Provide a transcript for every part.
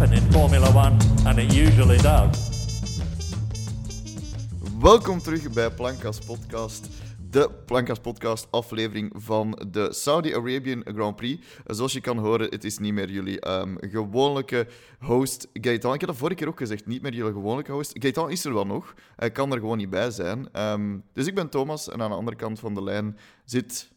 in Formula One, and it usually does. Welkom terug bij Plankas Podcast. De Plankas Podcast aflevering van de Saudi Arabian Grand Prix. Zoals je kan horen, het is niet meer jullie ehm, gewone host Gaetan. Ik heb dat vorige keer ook gezegd, niet meer jullie gewone host. Gaetan is er wel nog, hij kan er gewoon niet bij zijn. Ehm, dus ik ben Thomas en aan de andere kant van de lijn zit...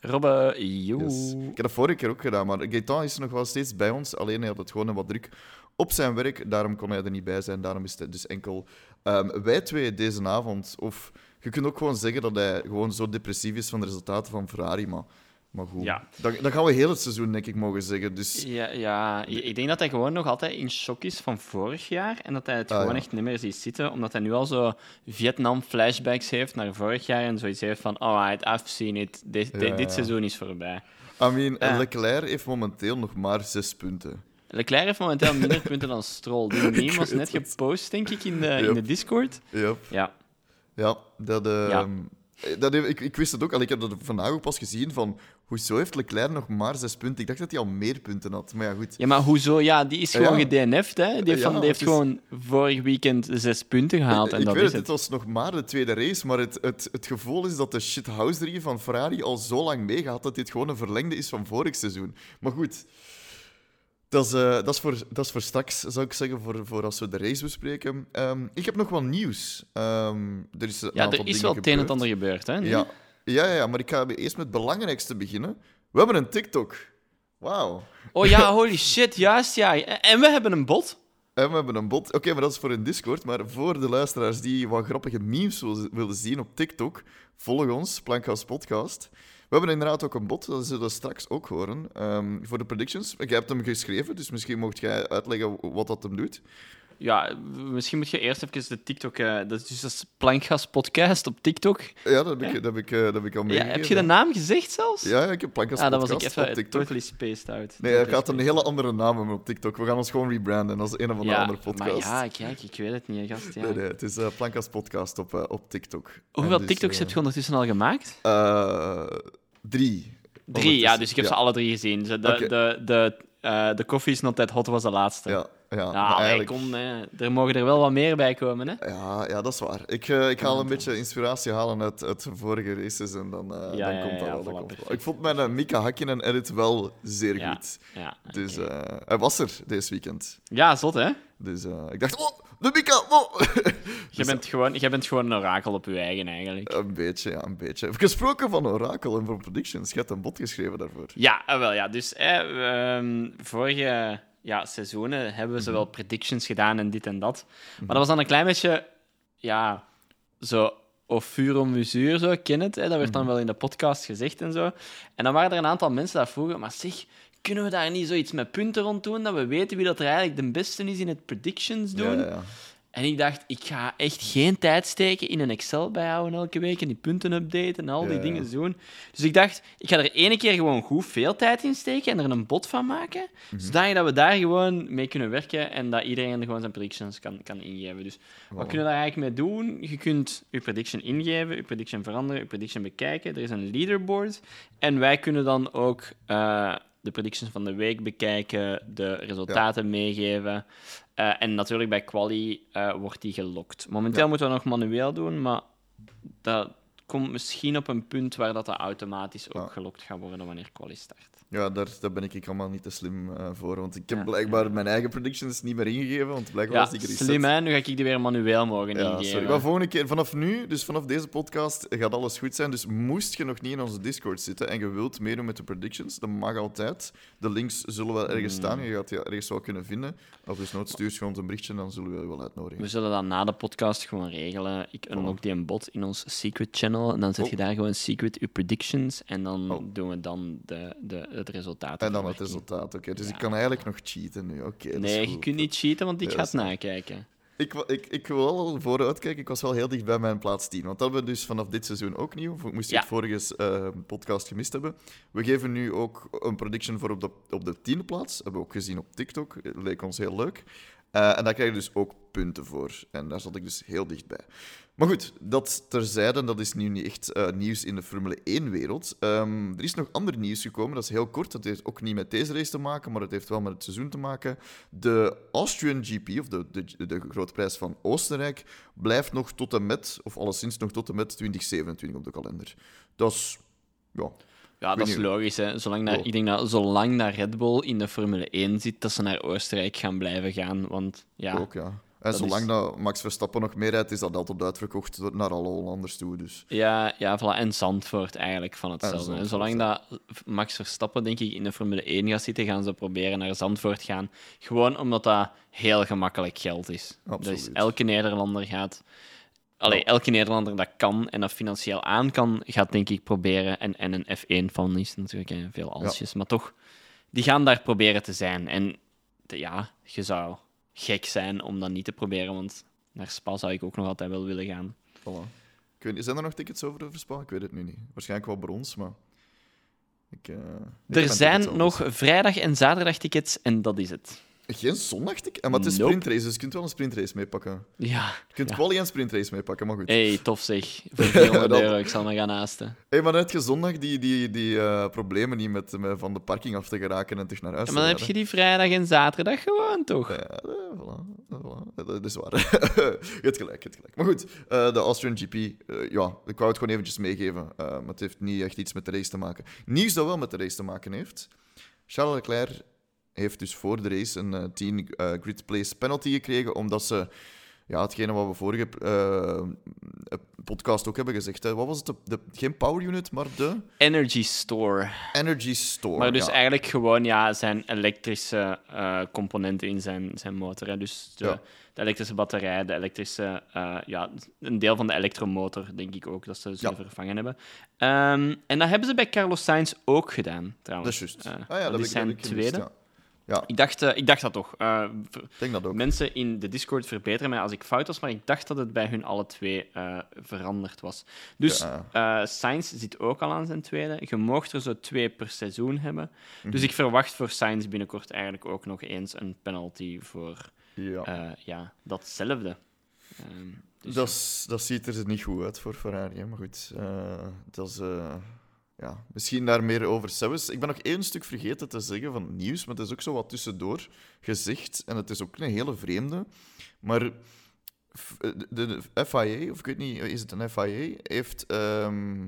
Robbe. Yes. Ik heb dat vorige keer ook gedaan, maar Gaetan is nog wel steeds bij ons. Alleen hij had het gewoon wat druk op zijn werk. Daarom kon hij er niet bij zijn. Daarom is het dus enkel ehm, wij twee deze avond. Of je kunt ook gewoon zeggen dat hij gewoon zo depressief is van de resultaten van Ferrari. Maar, maar goed, Ja. dat, dat gaan we heel het seizoen, denk ik, mogen zeggen. Dus Ja, ja, ik denk dat hij gewoon nog altijd in shock is van vorig jaar. En dat hij het Ah, gewoon ja. echt niet meer ziet zitten. Omdat hij nu al zo Vietnam-flashbacks heeft naar vorig jaar. En zoiets heeft van: Alright, I've seen it. Dit, dit, dit seizoen is voorbij. I mean. Leclerc heeft momenteel nog maar zes punten. Leclerc heeft momenteel minder punten dan Stroll. Die meme was net het. gepost, denk ik, in de, in de Discord. Yep. Ja, Ja, dat, eh, Ja. dat, ik, ik wist het ook al. Ik heb dat vandaag ook pas gezien. Van, hoezo heeft Leclerc nog maar zes punten? Ik dacht dat hij al meer punten had. Maar ja, goed. ja maar hoezo? Ja, die is gewoon Ja. gedNF'd. Hè? Die heeft, van, die heeft is- gewoon vorig weekend zes punten gehaald. En ik dat weet is het, het het. was nog maar de tweede race, maar het, het, het gevoel is dat de shithouserie van Ferrari al zo lang meegaat dat dit gewoon een verlengde is van vorig seizoen. Maar goed, dat is, eh, dat is, voor, dat is voor straks, zou ik zeggen, voor, voor als we de race bespreken. Ehm, ik heb nog wel nieuws. Ehm, er is een Ja, er is wel het een en ander gebeurd. Hè? nu? Ja. Ja, ja, maar ik ga eerst met het belangrijkste beginnen. We hebben een TikTok. Wauw. Oh ja, holy shit, juist ja. En we hebben een bot. En we hebben een bot. Oké, maar dat is voor een Discord. Maar voor de luisteraars die wat grappige memes wil- willen zien op TikTok, volg ons, Plankhouse Podcast. We hebben inderdaad ook een bot, dat zullen we straks ook horen, ehm, voor de predictions. Jij hebt hem geschreven, dus misschien mocht jij uitleggen wat dat hem doet. Ja, misschien moet je eerst even de TikTok... eh, dat is dus dat Plankgas Podcast op TikTok. Ja, dat heb ik, dat heb ik, eh, dat heb ik al Ja, meegegeven. heb je de naam gezegd zelfs? Ja, ja, ik heb Plankhouse Ah, dat was ik Podcast even op TikTok. totally spaced out. Nee, Totally gaat een hele andere naam hebben op TikTok. We gaan ons gewoon rebranden als een of andere Ja, andere podcast. maar ja, kijk, ik weet het niet, gast. Ja. Nee, nee, het is uh, Plankhouse Podcast op, eh, op TikTok. Hoeveel dus, TikToks eh, heb je ondertussen al gemaakt? eh, drie. Drie, ja, dus ik heb Ja. ze alle drie gezien. De, Oké. de, de, eh, de Coffee is Not That Hot was de laatste. Ja, ja, allee, eigenlijk... kom, er mogen er wel wat meer bij komen, hè? Ja, ja, dat is waar. Ik, eh, ik haal een beetje inspiratie halen uit, uit vorige races en dan, eh, Ja, dan ja, komt dat wel. voilà, dat komt wel. perfect. Ik vond mijn uh, Mika Hakkinen edit wel zeer goed. Dus hij was er deze weekend. ja, zot, hè? Dus ik dacht, oh, de Mika! Oh. Je Dus, bent, gewoon, je bent gewoon een orakel op je eigen, eigenlijk. Een beetje, ja, een beetje. Gesproken van Oracle en van Predictions. Je hebt een bot geschreven daarvoor. Ja, ah, wel ja. Dus eh, ehm, vorige ja, seizoenen hebben we zowel predictions gedaan en dit en dat. Maar dat was dan een klein beetje, ja, zo fur et à mesure, zo, ken het. Hè? Dat werd dan wel in de podcast gezegd en zo. En dan waren er een aantal mensen dat vroegen, maar zeg, kunnen we daar niet zoiets met punten rond doen, dat we weten wie dat er eigenlijk de beste is in het predictions doen? Ja, ja. En ik dacht, ik ga echt geen tijd steken in een Excel bijhouden elke week en die punten updaten en al die Ja. dingen doen. Dus ik dacht, ik ga er ene keer gewoon goed veel tijd in steken en er een bot van maken, Mhm. zodat we daar gewoon mee kunnen werken en dat iedereen gewoon zijn predictions kan, kan ingeven. Dus wat kunnen we daar eigenlijk mee doen? Je kunt je prediction ingeven, je prediction veranderen, je prediction bekijken. Er is een leaderboard en wij kunnen dan ook eh, de predictions van de week bekijken, de resultaten meegeven. Eh, en natuurlijk bij Quali eh, wordt die gelokt. Momenteel Ja. moeten we nog manueel doen, maar dat komt misschien op een punt waar dat, dat automatisch ook Ja. gelokt gaat worden wanneer Quali start. Ja, daar, daar ben ik allemaal niet te slim eh, voor. Want ik heb Ja. blijkbaar mijn eigen predictions niet meer ingegeven. Want blijkbaar Ja, was ik reset. slim hè? Nu ga ik die weer manueel mogen Ja, ingeven. sorry. Maar volgende keer, vanaf nu, dus vanaf deze podcast, gaat alles goed zijn. Dus moest je nog niet in onze Discord zitten en je wilt meedoen met de predictions, dat mag altijd. De links zullen wel ergens Hmm. staan. Je gaat die ergens wel kunnen vinden. Of dus nood stuur je gewoon een berichtje, dan zullen we je wel uitnodigen. We zullen dat na de podcast gewoon regelen. Ik unlock die een bot in ons secret channel. En dan zet je Oh. daar gewoon secret uw predictions. En dan Oh. doen we dan de, de, het resultaat. En dan het resultaat, oké. Dus Ja. ik kan eigenlijk nog cheaten nu, oké. dat Nee, je kunt niet cheaten, want ik Ja, ga dat het nakijken. Ik, ik, ik wil wel vooruitkijken. Ik was wel heel dicht bij mijn plaats 10. Want dat hebben we dus vanaf dit seizoen ook nieuw. Moest je Ja. het vorige eh, podcast gemist hebben. We geven nu ook een prediction voor op de, op de tiende plaats. Hebben we ook gezien op TikTok. Leek ons heel leuk. Eh, en daar krijg je dus ook punten voor. En daar zat ik dus heel dichtbij. Maar goed, dat terzijde, dat is nu niet echt eh, nieuws in de Formule 1-wereld. Ehm, er is nog ander nieuws gekomen, dat is heel kort. Dat heeft ook niet met deze race te maken, maar het heeft wel met het seizoen te maken. De Austrian GP, of de, de, de grote prijs van Oostenrijk, blijft nog tot en met, of alleszins nog tot en met 2027 op de kalender. Dat is, ja... Ja, dat is logisch. Hè. Zolang Oh. Ik denk dat zolang Red Bull in de Formule 1 zit, dat ze naar Oostenrijk gaan blijven gaan. Want ja, Ook, ja. En Dat zolang is- dat Max Verstappen nog meer rijdt, is dat altijd uitverkocht naar alle Hollanders toe. Dus. Ja, ja voilà. en Zandvoort eigenlijk van hetzelfde. En En zolang dat Max Verstappen, denk ik, in de Formule 1 gaat zitten, gaan ze proberen naar Zandvoort gaan. Gewoon omdat dat heel gemakkelijk geld is. Absoluut. Dus elke Nederlander gaat... Allee, elke Nederlander dat kan en dat financieel aan kan, gaat denk ik proberen. En, en een F1-fan is natuurlijk hè, veel alsjes, maar toch, die gaan daar proberen te zijn. En de- ja, je zou gek zijn om dat niet te proberen, want naar Spa zou ik ook nog altijd wel willen gaan. Voilà. Ik weet niet, zijn er nog tickets over de Spa? Ik weet het nu niet. Waarschijnlijk wel brons, maar... Ik, eh, ik Er zijn nog vrijdag en zaterdag tickets en dat is het. Geen zondagticket? Maar het is Nope. sprintrace, dus je kunt wel een sprintrace meepakken. Ja. Je kunt Ja. quali en sprintrace meepakken, maar goed. hey, tof zeg. Voor 400 Dat- euro, ik zal me gaan haasten. Hey, maar net je zondag die, die, die eh, problemen niet met, met van de parking af te geraken en terug naar huis Ja, maar dan heb je die vrijdag en zaterdag gewoon, toch? Ja, eh, voilà, eh, voilà. Dat is waar. je hebt gelijk, je hebt gelijk. Maar goed, de Austrian GP, ja, ik wou het gewoon eventjes meegeven. maar het heeft niet echt iets met de race te maken. Nieuws dat wel met de race te maken heeft. Charles Leclerc heeft dus voor de race een eh 10 eh, grid place penalty gekregen, omdat ze... Ja, hetgene wat we vorige eh, podcast ook hebben gezegd. Hè. Wat was het? De, de- geen power unit, maar de Energy Store. energy store. Maar dus ja. eigenlijk gewoon ja, zijn elektrische eh, componenten in zijn, zijn motor. Hè. Dus de, Ja. de elektrische batterij, de elektrische... eh, ja, een deel van de elektromotor, denk ik ook, dat ze Ja. vervangen hebben. Ehm, en dat hebben ze bij Carlos Sainz ook gedaan, Dat trouwens. is juist. Eh, ah, ja, dat is dat zijn gemist, tweede. Ja. Ik dacht, eh, ik dacht dat toch. Ik denk dat ook. Mensen in de Discord verbeteren mij als ik fout was, maar ik dacht dat het bij hun alle twee eh, veranderd was. Dus Ja. Sainz zit ook al aan zijn tweede. Je moogt er zo twee per seizoen hebben. Mhm. Dus ik verwacht voor Sainz binnenkort eigenlijk ook nog eens een penalty voor Ja. ja, datzelfde. Ehm, dus Dat, dat ziet er niet goed uit voor Ferrari, maar goed. dat is, ja, misschien daar meer over zelfs. Ik ben nog één stuk vergeten te zeggen van nieuws, maar het is ook zo wat tussendoor gezegd. En het is ook een hele vreemde. Maar f- de, FIA, of ik weet niet, is het een FIA, heeft, ehm,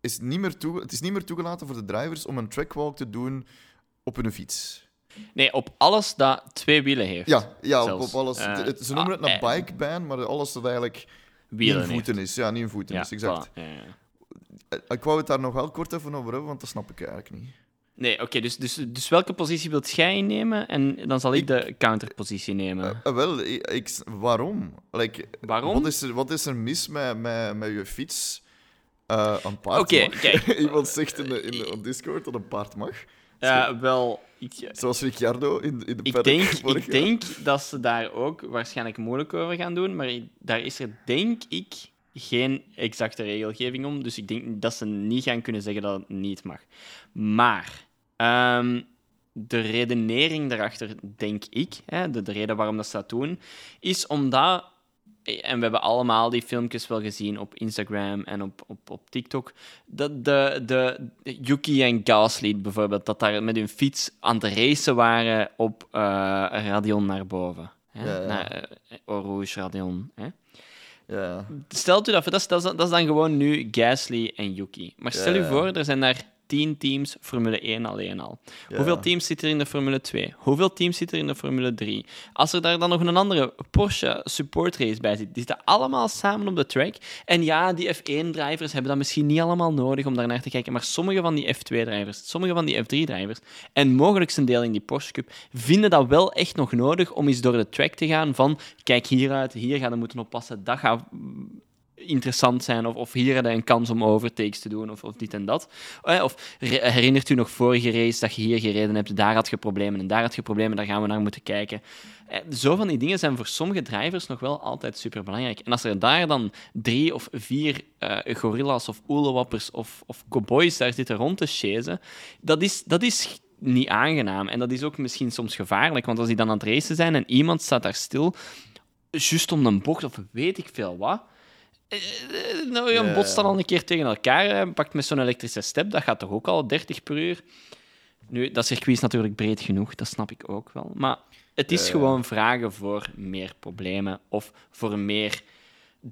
is niet meer toe, het is niet meer toegelaten voor de drivers om een trackwalk te doen op hun fiets. Nee, op alles dat twee wielen heeft. Ja, ja op, alles. Eh, Het- ze noemen ah, het een eh. bike ban, maar alles dat eigenlijk wielen in voeten heeft. is. Ja, niet in voeten Ja, is, exact. voilà. Ja, ja. Eh, Ik wou het daar nog wel kort even over hebben, want dat snap ik eigenlijk niet. Nee, oké, dus, dus, dus welke positie wilt jij innemen? En dan zal ik de counterpositie nemen. Eh, eh, wel, ik, ik- waarom? Like, Waarom? Wat is er, wat is er mis met, met, met je fiets? Een paard mag. kijk. Iemand zegt in de, in de op Discord dat een paard mag. Ja, wel, ik, Zoals Ricciardo in, de- in de ik, denk, ik denk dat ze daar ook waarschijnlijk moeilijk over gaan doen, maar daar is er, denk ik, geen exacte regelgeving om. Dus ik denk dat ze niet gaan kunnen zeggen dat het niet mag. Maar ehm, de redenering daarachter, denk ik, hè, de, de reden waarom dat ze dat doen, is omdat. En we hebben allemaal die filmpjes wel gezien op Instagram en op, op, op TikTok. Dat de, de Yuki en Gasly bijvoorbeeld, dat daar met hun fiets aan het racen waren op eh Radion naar boven. Hè? Ja, ja. Naar Rouge Radion. Hè? Ja. Stelt u dat voor, dat is, dat, is, dan gewoon nu Gasly en Yuki. Maar stel u voor, er zijn daar tien teams Formule 1 alleen al. Ja. Hoeveel teams zitten er in de Formule 2? Hoeveel teams zitten er in de Formule 3? Als er daar dan nog een andere Porsche support race bij zit, die zitten allemaal samen op de track. En ja, die F1-drivers hebben dat misschien niet allemaal nodig om daar naar te kijken, maar sommige van die F2-drivers, sommige van die F3-drivers en mogelijk een deel in die Porsche Cup vinden dat wel echt nog nodig om eens door de track te gaan van kijk hieruit, hier gaan we moeten oppassen, dat gaat interessant zijn. Of, of hier hadden een kans om overtakes te doen, of, of dit en dat. Eh, Of herinnert u nog vorige race dat je hier gereden hebt, daar had je problemen en daar had je problemen, daar gaan we naar moeten kijken. Eh, Zo van die dingen zijn voor sommige drivers nog wel altijd superbelangrijk. En als er daar dan drie of vier eh gorillas of oelewappers of, of cowboys daar zitten rond te chasen, dat is, dat is niet aangenaam. En dat is ook misschien soms gevaarlijk, want als die dan aan het racen zijn en iemand staat daar stil, juist om een bocht of weet ik veel wat. Eh, eh, Nou, je botst dan al een keer tegen elkaar, hè, pakt met zo'n elektrische step, dat gaat toch ook al 30 per uur. Nu, dat circuit is natuurlijk breed genoeg, dat snap ik ook wel. Maar het is gewoon vragen voor meer problemen of voor meer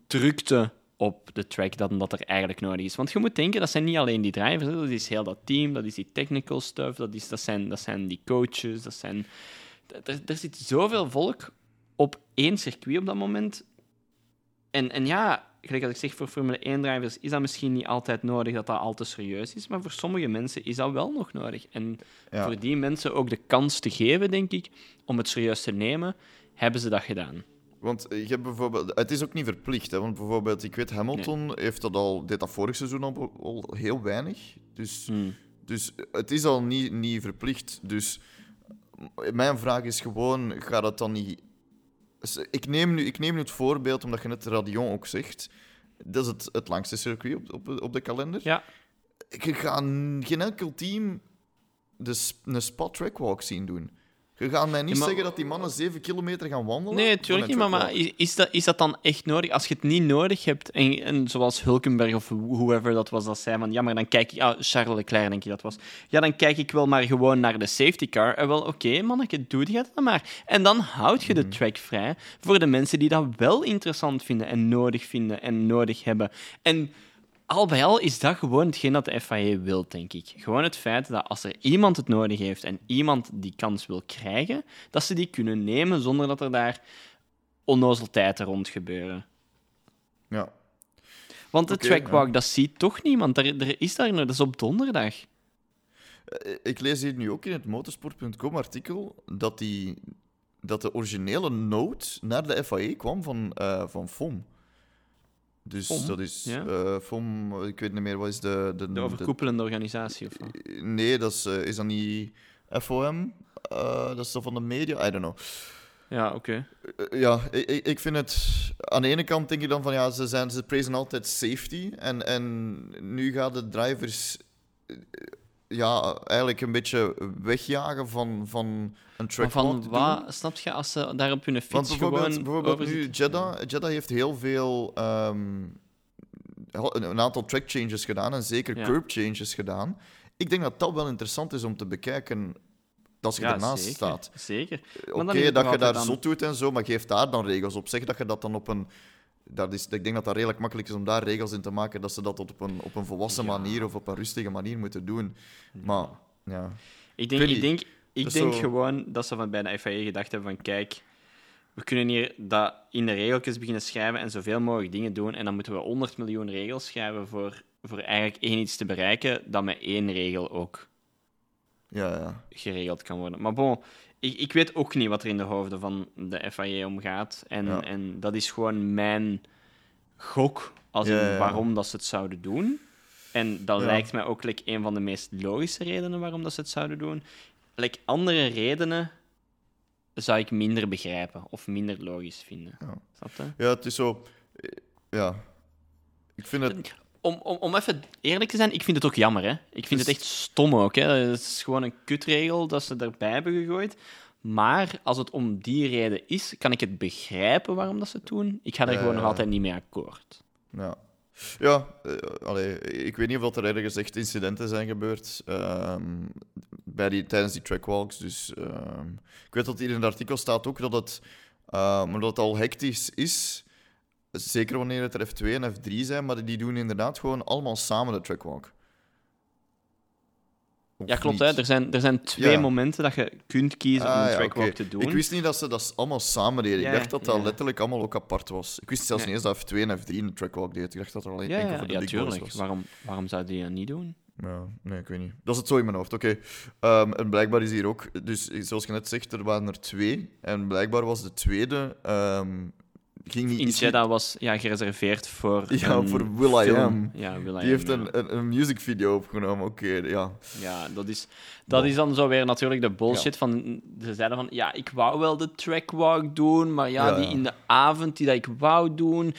drukte op de track dan dat er eigenlijk nodig is. Want je moet denken, dat zijn niet alleen die drivers, dat is heel dat team, dat is die technical stuff, dat, is, dat, zijn, dat zijn die coaches, dat zijn... Er, er zit zoveel volk op één circuit op dat moment. En, en ja, gelijk als ik zeg, voor Formule 1-drivers is dat misschien niet altijd nodig dat dat al te serieus is, maar voor sommige mensen is dat wel nog nodig. En Ja. voor die mensen ook de kans te geven, denk ik, om het serieus te nemen, hebben ze dat gedaan. Want je hebt bijvoorbeeld, het is ook niet verplicht, hè, want bijvoorbeeld, ik weet, Hamilton heeft dat al, deed dat vorig seizoen al, al heel weinig. Dus, Hmm. dus het is al niet, niet verplicht. Dus mijn vraag is gewoon, gaat dat dan niet... Ik neem nu, ik neem nu het voorbeeld, omdat je net Radion ook zegt. Dat is het, het langste circuit op, op, op de kalender. Ja, Je gaat geen enkel team de, een spot trackwalk zien doen. Je gaat mij niet Ja, maar- zeggen dat die mannen 7 kilometer gaan wandelen. nee, natuurlijk een niet, maar, is, dat, is dat dan echt nodig? Als je het niet nodig hebt, en, en zoals Hulkenberg of whoever dat was, dat zei van, ja, maar dan kijk ik... Ah, Charles Leclerc, denk je dat was. Ja, dan kijk ik wel maar gewoon naar de safety car. En wel, oké, manneke, doe je dat dan maar. En dan houd je de track vrij voor de mensen die dat wel interessant vinden en nodig vinden en nodig hebben. En al bij al is dat gewoon hetgeen dat de FIA wil, denk ik. Gewoon het feit dat als er iemand het nodig heeft en iemand die kans wil krijgen, dat ze die kunnen nemen zonder dat er daar onnozeltijden rond gebeuren. Ja. Want de trackwalk, dat ziet toch niemand. Er, er is daar dat is op donderdag. Eh, Ik lees hier nu ook in het motorsport.com artikel dat, die, dat de originele note naar de FIA kwam van, eh, van FOM. Dus FOM? dat is Ja. eh, FOM, ik weet niet meer, wat is de... De, De overkoepelende organisatie. Of wat? de- nee, dat is, eh, is dat niet FOM? Eh, dat is dat van de media? I don't know. Ja, oké. Eh, ja, ik, ik- ik vind het... Aan de ene kant denk ik dan van, ja, ze, zijn, ze prezen altijd safety. En, en nu gaan de drivers... eh, Ja, eigenlijk een beetje wegjagen van, van een Maar track van wat, snap je, als ze daar op hun Want fiets bijvoorbeeld, gewoon bijvoorbeeld over nu? Jeddah, Jeddah heeft heel veel... ehm, een, aantal track changes gedaan en zeker Ja. curb changes gedaan. Ik denk dat dat wel interessant is om te bekijken als je Ja, ernaast zeker, staat. Zeker. Oké, is het dat je daar dan- zot doet en zo, maar geef daar dan regels op. Zeg dat je dat dan op een... Dat is, ik denk dat dat redelijk makkelijk is om daar regels in te maken, dat ze dat op een, op een volwassen Ja. manier of op een rustige manier moeten doen. Maar, ja... Ik denk, ik niet. denk, ik denk zo- gewoon dat ze van bij de FIA gedacht hebben van kijk, we kunnen hier dat in de regeltjes beginnen schrijven en zoveel mogelijk dingen doen en dan moeten we 100 miljoen regels schrijven voor, voor eigenlijk één iets te bereiken dat met één regel ook Ja, ja. geregeld kan worden. Maar bon, ik, ik weet ook niet wat er in de hoofden van de FIA omgaat en, Ja. en dat is gewoon mijn gok als in Ja, waarom dat ze het zouden doen. En dat lijkt mij ook like, een van de meest logische redenen waarom dat ze het zouden doen. Like, andere redenen zou ik minder begrijpen of minder logisch vinden. Ja. Snap je? Ja, het is zo... eh, Ja. Ik vind het... Om, om, om even eerlijk te zijn, ik vind het ook jammer. Hè? Ik vind Dus- het echt stom ook. Hè? Het is gewoon een kutregel dat ze erbij hebben gegooid. Maar als het om die reden is, kan ik het begrijpen waarom dat ze het doen. Ik ga er gewoon nog ja. altijd niet mee akkoord. Ja, ja eh, allee, ik weet niet of er ergens echt incidenten zijn gebeurd ehm, bij die, tijdens die trackwalks. Dus ehm, ik weet dat hier in het artikel staat ook dat het, eh, maar dat het al hectisch is. Zeker wanneer het er F2 en F3 zijn, maar die doen inderdaad gewoon allemaal samen de trackwalk. Of Ja, klopt. Hè? Er, zijn, er zijn twee Ja. momenten dat je kunt kiezen om Ah, een ja, trackwalk te doen. Ik wist niet dat ze dat allemaal samen deden. Ja, ik dacht dat dat letterlijk allemaal ook apart was. Ik wist zelfs niet eens dat F2 en F3 in de trackwalk deed. Ik dacht dat er alleen enkel voor de ja tuurlijk. was. Waarom, waarom zou die dat niet doen? Ja, nee, ik weet niet. Dat is het zo in mijn hoofd. Oké. Ehm, en blijkbaar is hier ook, dus zoals je net zegt, er waren er twee. En blijkbaar was de tweede. ehm, ging niet was ja, gereserveerd voor. Ja, een voor Will I. Am. Ja, Will I Die heeft ja. een, een, een musicvideo opgenomen. Oké, ja. Ja, dat is, dat is dan zo weer natuurlijk de bullshit Ja. van... Ze zeiden van, ja, ik wou wel de trackwalk doen, maar ja, Ja, die ja. in de avond die dat ik wou doen,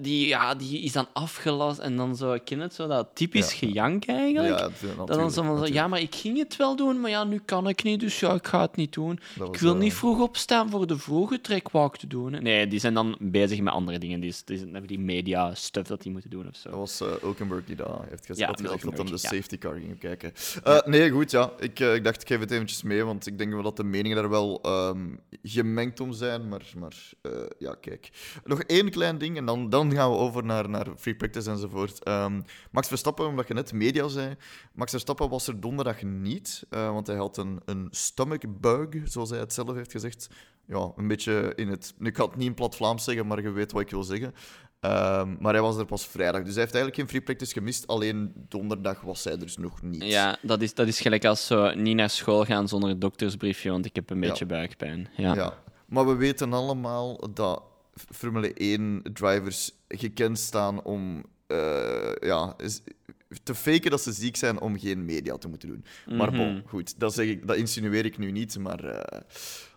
die, ja, die is dan afgelast en dan zo, ik ken het zo, dat typisch Ja. gejank eigenlijk. Ja, dat dan zo van, ja, maar ik ging het wel doen, maar ja, nu kan ik niet, dus ja, ik ga het niet doen. Dat Ik wil eh, niet vroeg opstaan voor de vroege trekwalk te doen. Nee, die zijn dan bezig met andere dingen. Die, is- die hebben die media stuff dat die moeten doen of zo. Dat was eh Ulkenberg die dat heeft gezegd. Ja, dat hem de safety car ging kijken. Eh, Nee, goed, ja. Ik, eh, ik dacht, ik geef het eventjes mee, want ik denk wel dat de meningen daar wel ehm, gemengd om zijn. Maar, maar eh, ja, kijk. Nog één klein ding en dan, dan gaan we over naar, naar free practice enzovoort. Ehm, Max Verstappen, omdat je net media zei. Max Verstappen was er donderdag niet, eh, want hij had een, een stomach bug, zoals hij het zelf heeft gezegd. Ja, een beetje in het... Ik ga het niet in plat Vlaams zeggen, maar je weet wat ik wil zeggen. Ehm, maar hij was er pas vrijdag. Dus hij heeft eigenlijk geen free practice gemist. Alleen donderdag was hij er dus nog niet. Ja, dat is, dat is gelijk als zo niet naar school gaan zonder een doktersbriefje, want ik heb een Ja. beetje buikpijn. Ja. Ja. Maar we weten allemaal dat Formule 1-drivers gekend staan om eh, ja, te faken dat ze ziek zijn om geen media te moeten doen. Maar Mhm. bon, goed, dat, zeg ik, dat insinueer ik nu niet. Maar eh,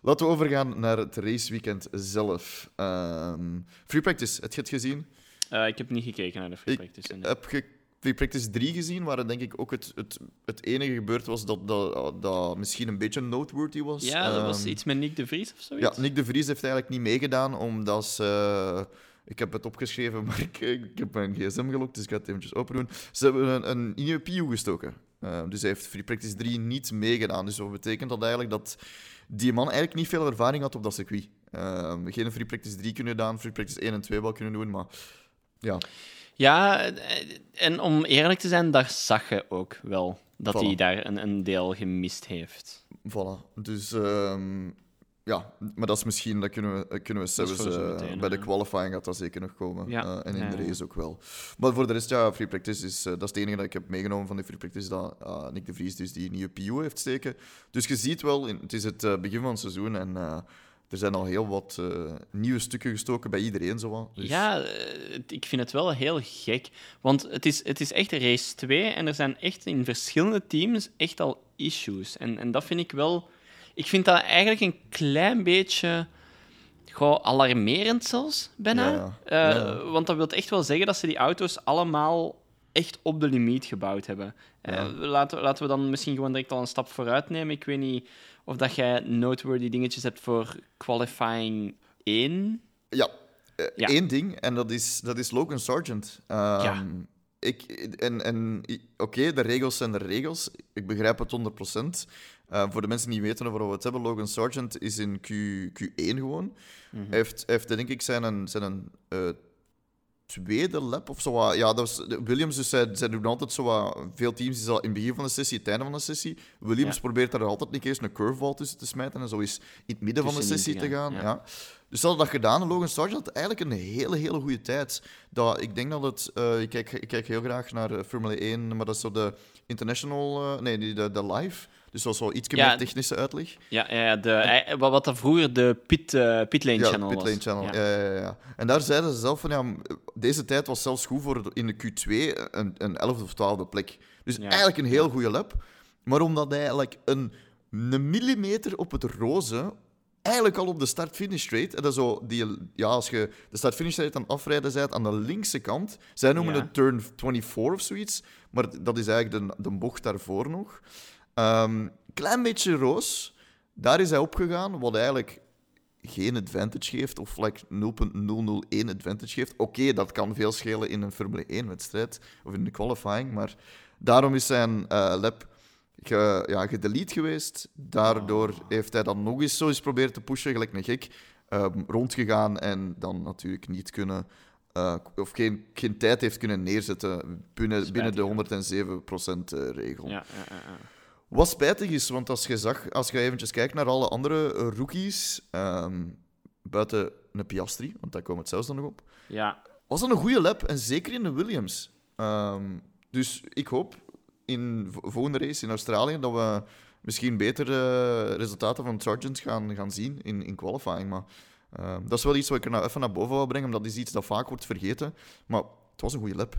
laten we overgaan naar het raceweekend zelf. Ehm, free practice, heb je het gezien? Eh, ik heb niet gekeken naar de free Ik practice. nee. heb ge Free Practice 3 gezien, waar denk ik ook het, het, het enige gebeurd was dat, dat, dat misschien een beetje noteworthy was. ja, dat was Ehm, iets met Nick de Vries of zoiets. ja, Nick de Vries heeft eigenlijk niet meegedaan, omdat ze... Ik heb het opgeschreven, maar ik, ik heb mijn gsm gelokt, dus ik ga het eventjes opendoen. Ze hebben een, een nieuwe PU gestoken. Eh, dus hij heeft Free Practice 3 niet meegedaan. Dus dat betekent dat eigenlijk dat die man eigenlijk niet veel ervaring had op dat circuit. Eh, geen Free Practice 3 kunnen gedaan, Free Practice 1 en 2 wel kunnen doen, maar... Ja, Ja, eh, en om eerlijk te zijn, daar zag je ook wel dat Voilà. hij daar een, een deel gemist heeft. Voilà. Dus ehm, ja, maar dat is misschien, dat kunnen we, kunnen we zelfs eh, meteen, bij de qualifying gaat dat zeker nog komen. Ja. Eh, en in Ja, de race ook wel. Maar voor de rest, ja, free practice is, eh, dat is het enige dat ik heb meegenomen van die free practice, dat eh, Nick de Vries dus die nieuwe PU heeft steken. Dus je ziet wel, in, het is het eh, begin van het seizoen en eh, er zijn al heel wat eh, nieuwe stukken gestoken bij iedereen. Zo. Dus, Ja, eh, ik vind het wel heel gek. Want het is, het is echt race 2 en er zijn echt in verschillende teams echt al issues. En, en dat vind ik wel... Ik vind dat eigenlijk een klein beetje... Gewoon alarmerend zelfs, bijna. Ja, Eh. Ja. Want dat wil echt wel zeggen dat ze die auto's allemaal echt op de limiet gebouwd hebben. Laten, laten we dan misschien gewoon direct al een stap vooruit nemen. Ik weet niet of dat jij noteworthy dingetjes hebt voor qualifying 1. Ja, eh, Ja. één ding, en dat is, dat is Logan Sargent. Ehm, Ja. Ik, en en oké, de regels zijn de regels. Ik begrijp het 100%. Eh, voor de mensen die weten over wat we het hebben, Logan Sargent is in Q, Q1 gewoon. Hij heeft, heeft denk ik zijn, een, zijn een, eh, tweede lap of zo. Ja, dat was, Williams, dus zij, zij doen altijd zo wat, veel teams is al in het begin van de sessie, het einde van de sessie. Williams Ja. probeert daar altijd een keer een curveball tussen te smijten en zo is in het midden van de sessie te gaan. Ja. ja. Dus ze hadden dat gedaan Logan Sargent had eigenlijk een hele, hele goede tijd. Dat, ik denk dat het... eh, ik, kijk, ik kijk heel graag naar eh, Formule 1, maar dat is zo de international... eh, nee, die- de, de live. Dus dat is wel iets Ja. meer technische uitleg. Ja, ja, de, wat wat dat vroeger de pit, eh, pitlane Ja, channel Pit Lane was. Channel. Ja. Ja. Ja. En daar zeiden ze zelf van, ja, deze tijd was zelfs goed voor in de Q2 een, een 11e of 12e plek. Dus eigenlijk een heel goede lap. Maar omdat hij eigenlijk een, een millimeter op het roze eigenlijk al op de start-finish straight. En dat zo die, ja, als je de start-finish straight aan het afrijden bent aan de linkse kant. Zij noemen Ja. het turn 24 of zoiets. Maar dat is eigenlijk de, de bocht daarvoor nog. Ehm klein beetje roos. Daar is hij opgegaan, wat eigenlijk geen advantage geeft, of like 0.001 advantage geeft. Oké, dat kan veel schelen in een Formule 1-wedstrijd, of in de qualifying, maar daarom is zijn eh, lap ge, ja, gedelete geweest. Daardoor heeft hij dan nog eens zo eens proberen te pushen, gelijk een gek, ehm, rondgegaan en dan natuurlijk niet kunnen... eh, of geen, geen tijd heeft kunnen neerzetten binnen, binnen de 107% eh, regel. Ja, ja, ja. Wat spijtig is, want als je zag, als je eventjes kijkt naar alle andere eh, rookies, ehm, buiten een Piastri, want daar komen het zelfs dan nog op, Ja, was dat een goede lap, en zeker in de Williams. Ehm, dus ik hoop in de volgende race in Australië dat we misschien betere resultaten van Sargent gaan, gaan zien in, in qualifying. Maar ehm, dat is wel iets wat ik er nou even naar boven wil brengen, omdat is iets dat vaak wordt vergeten. Maar het was een goede lap.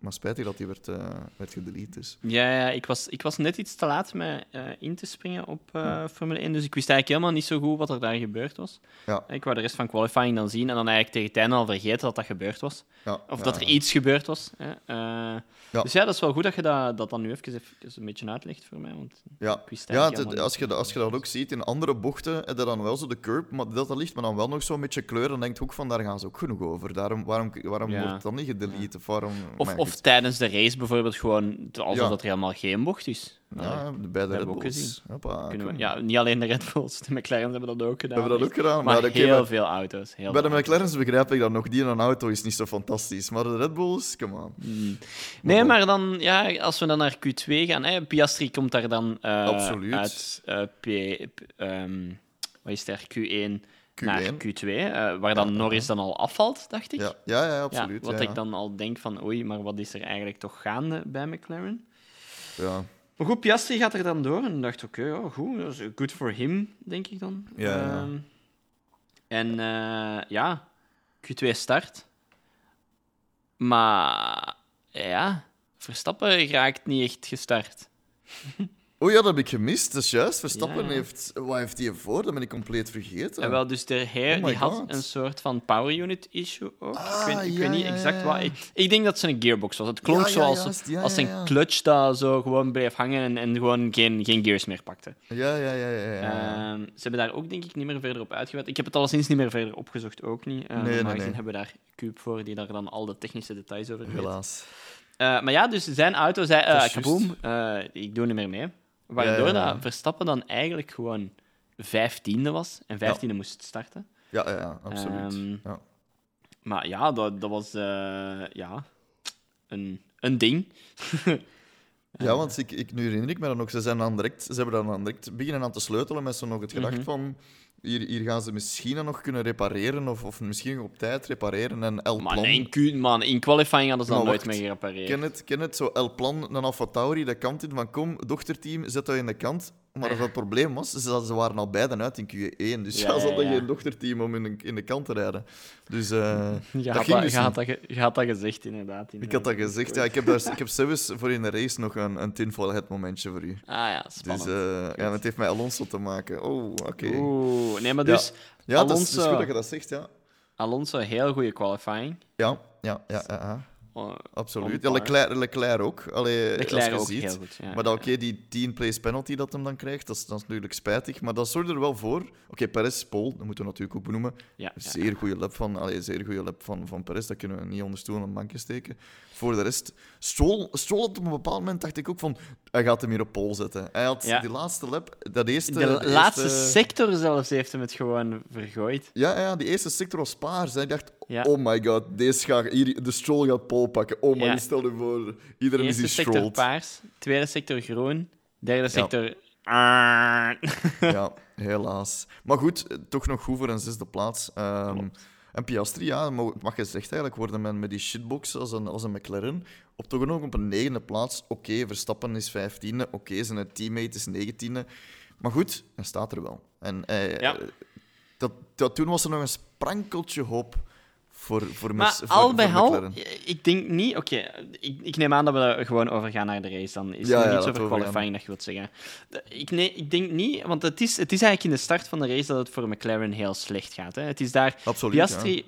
Maar spijtig dat die werd, eh werd gedelete. Dus. Ja, ja ik, was, ik was net iets te laat met eh, in te springen op eh, Formule 1, dus ik wist eigenlijk helemaal niet zo goed wat er daar gebeurd was. Ja. Ik wou de rest van qualifying dan zien en dan eigenlijk tegen het einde al vergeten dat dat gebeurd was. Ja, Of dat er iets gebeurd was. Hè. Dus ja, dat is wel goed dat je dat, dat dan nu even, even een beetje uitlegt voor mij. Want Ja, ja het- als, je, dat- als je dat ook ziet in andere bochten, heb je dan wel zo de curb, maar dat, dat ligt maar dan wel nog zo'n beetje kleur. Dan denk je ook van, daar gaan ze ook genoeg over. Daarom, waarom waarom wordt dan niet gedelete? Of, waarom, Of, of tijdens de race bijvoorbeeld gewoon alsof Ja. dat er helemaal geen bocht is. Allee, Ja, bij de hebben Red we ook Bulls. gezien. Hoppa, kunnen we, kom. ja, niet alleen de Red Bulls, de McLaren hebben dat ook gedaan. Hebben dat ook gedaan. Maar heel veel auto's. Heel bij de McLaren's begrijp ik dat nog. Die in een auto is niet zo fantastisch. Maar de Red Bulls, come on. Mm. Nee, maar dan, ja, als we dan naar Q2 gaan, hè, Piastri komt daar dan eh, Absoluut. uit eh, P, P- ehm, wat is er, Q1, naar Q1. Q2, eh, waar dan Norris dan al afvalt, dacht ik. Ja, ja, ja Ja, absoluut. wat ik dan al denk van, oei, maar wat is er eigenlijk toch gaande bij McLaren? Ja. Maar goed, Piastri gaat er dan door en ik dacht, oké, ja, goed, good for him, denk ik dan. Ja, ja. Ehm, en eh, ja, Q2 start. Maar ja, Verstappen raakt niet echt gestart. Oh ja, dat heb ik gemist. Dat is juist. Verstappen Ja. heeft... Wat heeft hij voor? Dat ben ik compleet vergeten. En wel, dus de heer Oh die had een soort van power unit issue ook. ik Ah, weet, ik ja, weet niet ja, exact wat. Ik, ik denk dat het een gearbox was. Het klonk zoals juist. Als een clutch dat zo gewoon bleef hangen en, en gewoon geen, geen gears meer pakte. Ja, ja, ja, ja. ja. Ehm, ze hebben daar ook denk ik niet meer verder op uitgeweid. Ik heb het alleszins niet meer verder opgezocht, ook niet. Uh, Nee, nee, normaal nee. hebben we daar Cube voor, die daar dan al de technische details over weet. Helaas. Eh, maar ja, dus zijn auto zei, eh kaboom, eh, ik doe niet meer mee. Waardoor Ja, ja, ja. dat Verstappen dan eigenlijk gewoon vijftiende was en vijftiende moest starten. Ja, ja, absoluut. Ehm, ja. Maar ja, dat, dat was eh, ja, een, een ding. Ja, want ik, ik, nu herinner ik me dan nog, ze, zijn dan direct, ze hebben dan direct beginnen aan te sleutelen met zo nog het gedacht Mhm. van... Hier, hier gaan ze misschien dan nog kunnen repareren, of, of misschien op tijd repareren. En El Plan... in, Q, man, in qualifying hadden ze Maar nooit meer gerepareerd. Ken het, ken het, zo El Plan, een Alfa Tauri, de kant in van kom, dochterteam, zet dat in de kant. Maar het probleem was, ze, ze waren al beiden uit in Q1, dus Ja, ze hadden geen dochterteam om in de, in de kant te rijden. Dus eh, Je dat had ging dat, dus je, had dat, je had dat gezegd, inderdaad. Ik had dat gezegd. Ja, ik heb, daar, ik heb zelfs voor in de race nog een, een tinfoil hat momentje voor u. Ah ja, Dus spannend. eh, ja, het heeft mij Alonso te maken. Oh, oké. Oeh, nee, maar dus Ja, dat is, dat is Alonso- goed dat je dat zegt, ja. Alonso, heel goede qualifying. Ja, ja, ja, ja, ja. Absoluut. Ja. Leclerc, Leclerc ook. Allee, Leclerc als je ook ziet. heel goed. Ja, Maar dat, oké, die 10 place penalty dat hem dan krijgt, dat is, dat is natuurlijk spijtig. Maar dat zorgt er wel voor. Oké, Perez, Paul, dat moeten we natuurlijk ook benoemen. ja. Zeer goede lap van, allee, zeer goede lap van, van Perez, dat kunnen we niet onder stoel en bankje steken. Voor de rest, Stroll, Stroll had op een bepaald moment dacht ik ook van, hij gaat hem hier op pol zetten. Hij had die laatste lap, dat eerste... De, de laatste eerste- sector zelfs heeft hem het gewoon vergooid. Ja, ja, die eerste sector was paars. Ik dacht, Ja. oh my god, deze gaat, hier, de Stroll gaat pol pakken. Oh my, Ja. stel je voor, iedereen is Eerste hier sector strolled. paars, tweede sector groen, derde sector... Ja, helaas. Maar goed, toch nog goed voor een zesde plaats. Ehm, en Piastri, ja, mag gezegd eigenlijk worden met, met die shitbox als een, als een McLaren. Op toch nog op een negende plaats. Oké, Verstappen is vijftiende. Oké, zijn teammate is negentiende. Maar goed, hij staat er wel. En hij, Ja. eh, dat, dat, toen was er nog een sprankeltje hoop voor, voor, Maar voor, al bij al, McLaren. ik denk niet... Oké, ik, ik neem aan dat we er gewoon overgaan naar de race. Dan is Ja, het ja, niet zo over qualifying dat je wilt zeggen. Ik, nee, ik denk niet, want het is, het is eigenlijk in de start van de race dat het voor McLaren heel slecht gaat. Hè. Het is daar... Absoluut, Piastri, ja.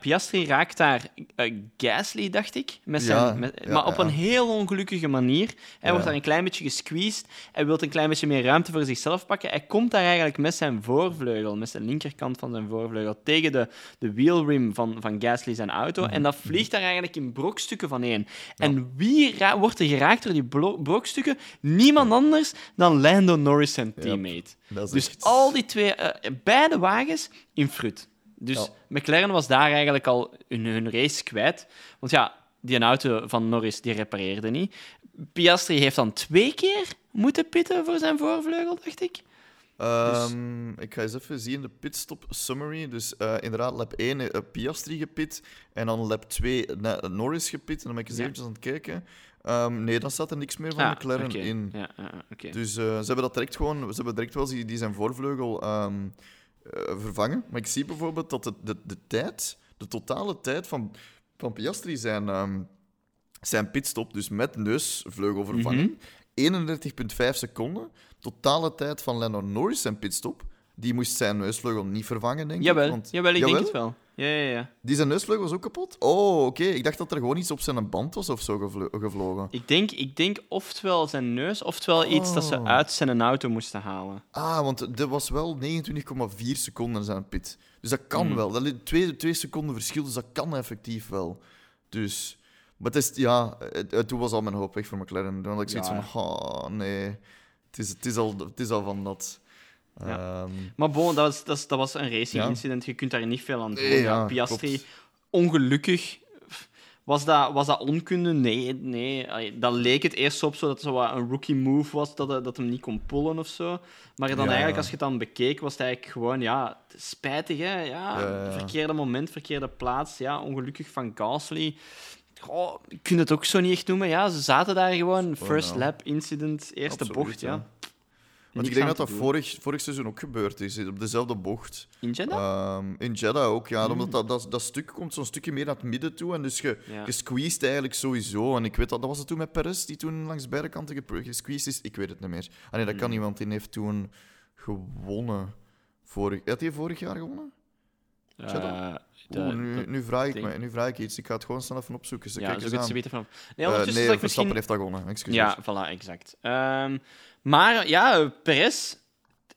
Piastri raakt daar eh, Gasly, dacht ik. Met zijn, Ja, met- ja, maar op ja. een heel ongelukkige manier. Hij Ja. wordt daar een klein beetje gesqueezed. Hij wil een klein beetje meer ruimte voor zichzelf pakken. Hij komt daar eigenlijk met zijn voorvleugel, met zijn linkerkant van zijn voorvleugel, tegen de, de wheelrim van, van Gasly zijn auto. Mhm. En dat vliegt daar eigenlijk in brokstukken van één. En wie wordt er geraakt door die brokstukken? Niemand anders dan Lando Norris, zijn teammate. Dus echt- al die twee, eh, beide wagens in frut. Dus Ja. McLaren was daar eigenlijk al hun, hun race kwijt. Want ja, die auto van Norris die repareerde niet. Piastri heeft dan twee keer moeten pitten voor zijn voorvleugel, dacht ik. Ehm, Ik ga eens even zien de pitstop summary. Dus eh, inderdaad, lap 1 eh, Piastri gepit. En dan lap 2 Na- Norris gepit. En dan ben ik eens Ja. eventjes aan het kijken. Ehm, nee, dan staat er niks meer van Ah, McLaren in. Ja. Dus eh, ze hebben dat direct gewoon... Ze hebben direct wel die, die zijn voorvleugel ehm, eh, vervangen. Maar ik zie bijvoorbeeld dat de, de, de tijd, de totale tijd van, van Piastri zijn, ehm, zijn pitstop, dus met neusvleugelvervanging, 31,5 seconden. Totale tijd van Lennon Norris zijn pitstop. Die moest zijn neusvleugel niet vervangen, denk Jawel, ik. want- jawel ik Jawel? denk het wel. Ja, ja, ja. Die zijn neusvleugel was ook kapot? Oh, oké. Ik dacht dat er gewoon iets op zijn band was of zo gevlo- gevlogen. Ik denk, ik denk oftewel zijn neus, oftewel iets dat ze Oh. uit zijn auto moesten halen. Ah, want er was wel 29,4 seconden zijn pit. Dus dat kan Hmm. wel. Dat is twee, twee seconden verschil, dus dat kan effectief wel. Dus... Maar het is... Ja, het- het- toen was al mijn hoop weg voor McLaren. Toen had ik zoiets Ja. van... Oh, nee. Het is, het, is al, het is al van dat... Ja. Ehm, Maar bon, dat was, dat, was- dat was een racing Ja. incident. Je kunt daar niet veel aan doen. Nee, ja, Piastri, klopt. ongelukkig. Was dat, was dat onkunde? Nee, nee. Dat leek het eerst op zo dat het zo een rookie move was, dat, hij- dat hem niet kon pullen of zo. Maar dan eigenlijk, als je het dan bekeek, was het eigenlijk gewoon, ja, spijtig, hè. Ja, verkeerde moment, verkeerde plaats. Ja, ongelukkig van Gasly. Goh, je kunt het ook zo niet echt noemen. Ja, ze zaten daar gewoon, first lap incident, eerste Absoluut, bocht, ja. Want ik denk dat dat vorig, vorig seizoen ook gebeurd is. Op dezelfde bocht. In Jeddah? Ehm, in Jeddah ook, ja. Mm. Omdat dat, dat, dat stuk komt zo'n stukje meer naar het midden toe. En dus je, Ja. je squeezed eigenlijk sowieso. En ik weet dat, dat was het toen met Perez, die toen langs beide kanten gesqueezed is. Ik weet het niet meer. Ah nee, dat Mm. kan niet, want die heeft toen gewonnen. Vorig, had hij vorig jaar gewonnen? Eh, de- Oeh, nu, vraag ik me, nu vraag ik iets. Ik ga het gewoon snel even opzoeken. Ze ja, zo ze weten vanaf. Nee, Eh, ondertussen nee, ik Verstappen misschien... heeft dat gewonnen. Excuseer. Ja, voilà, exact. Ehm, maar ja, Perez,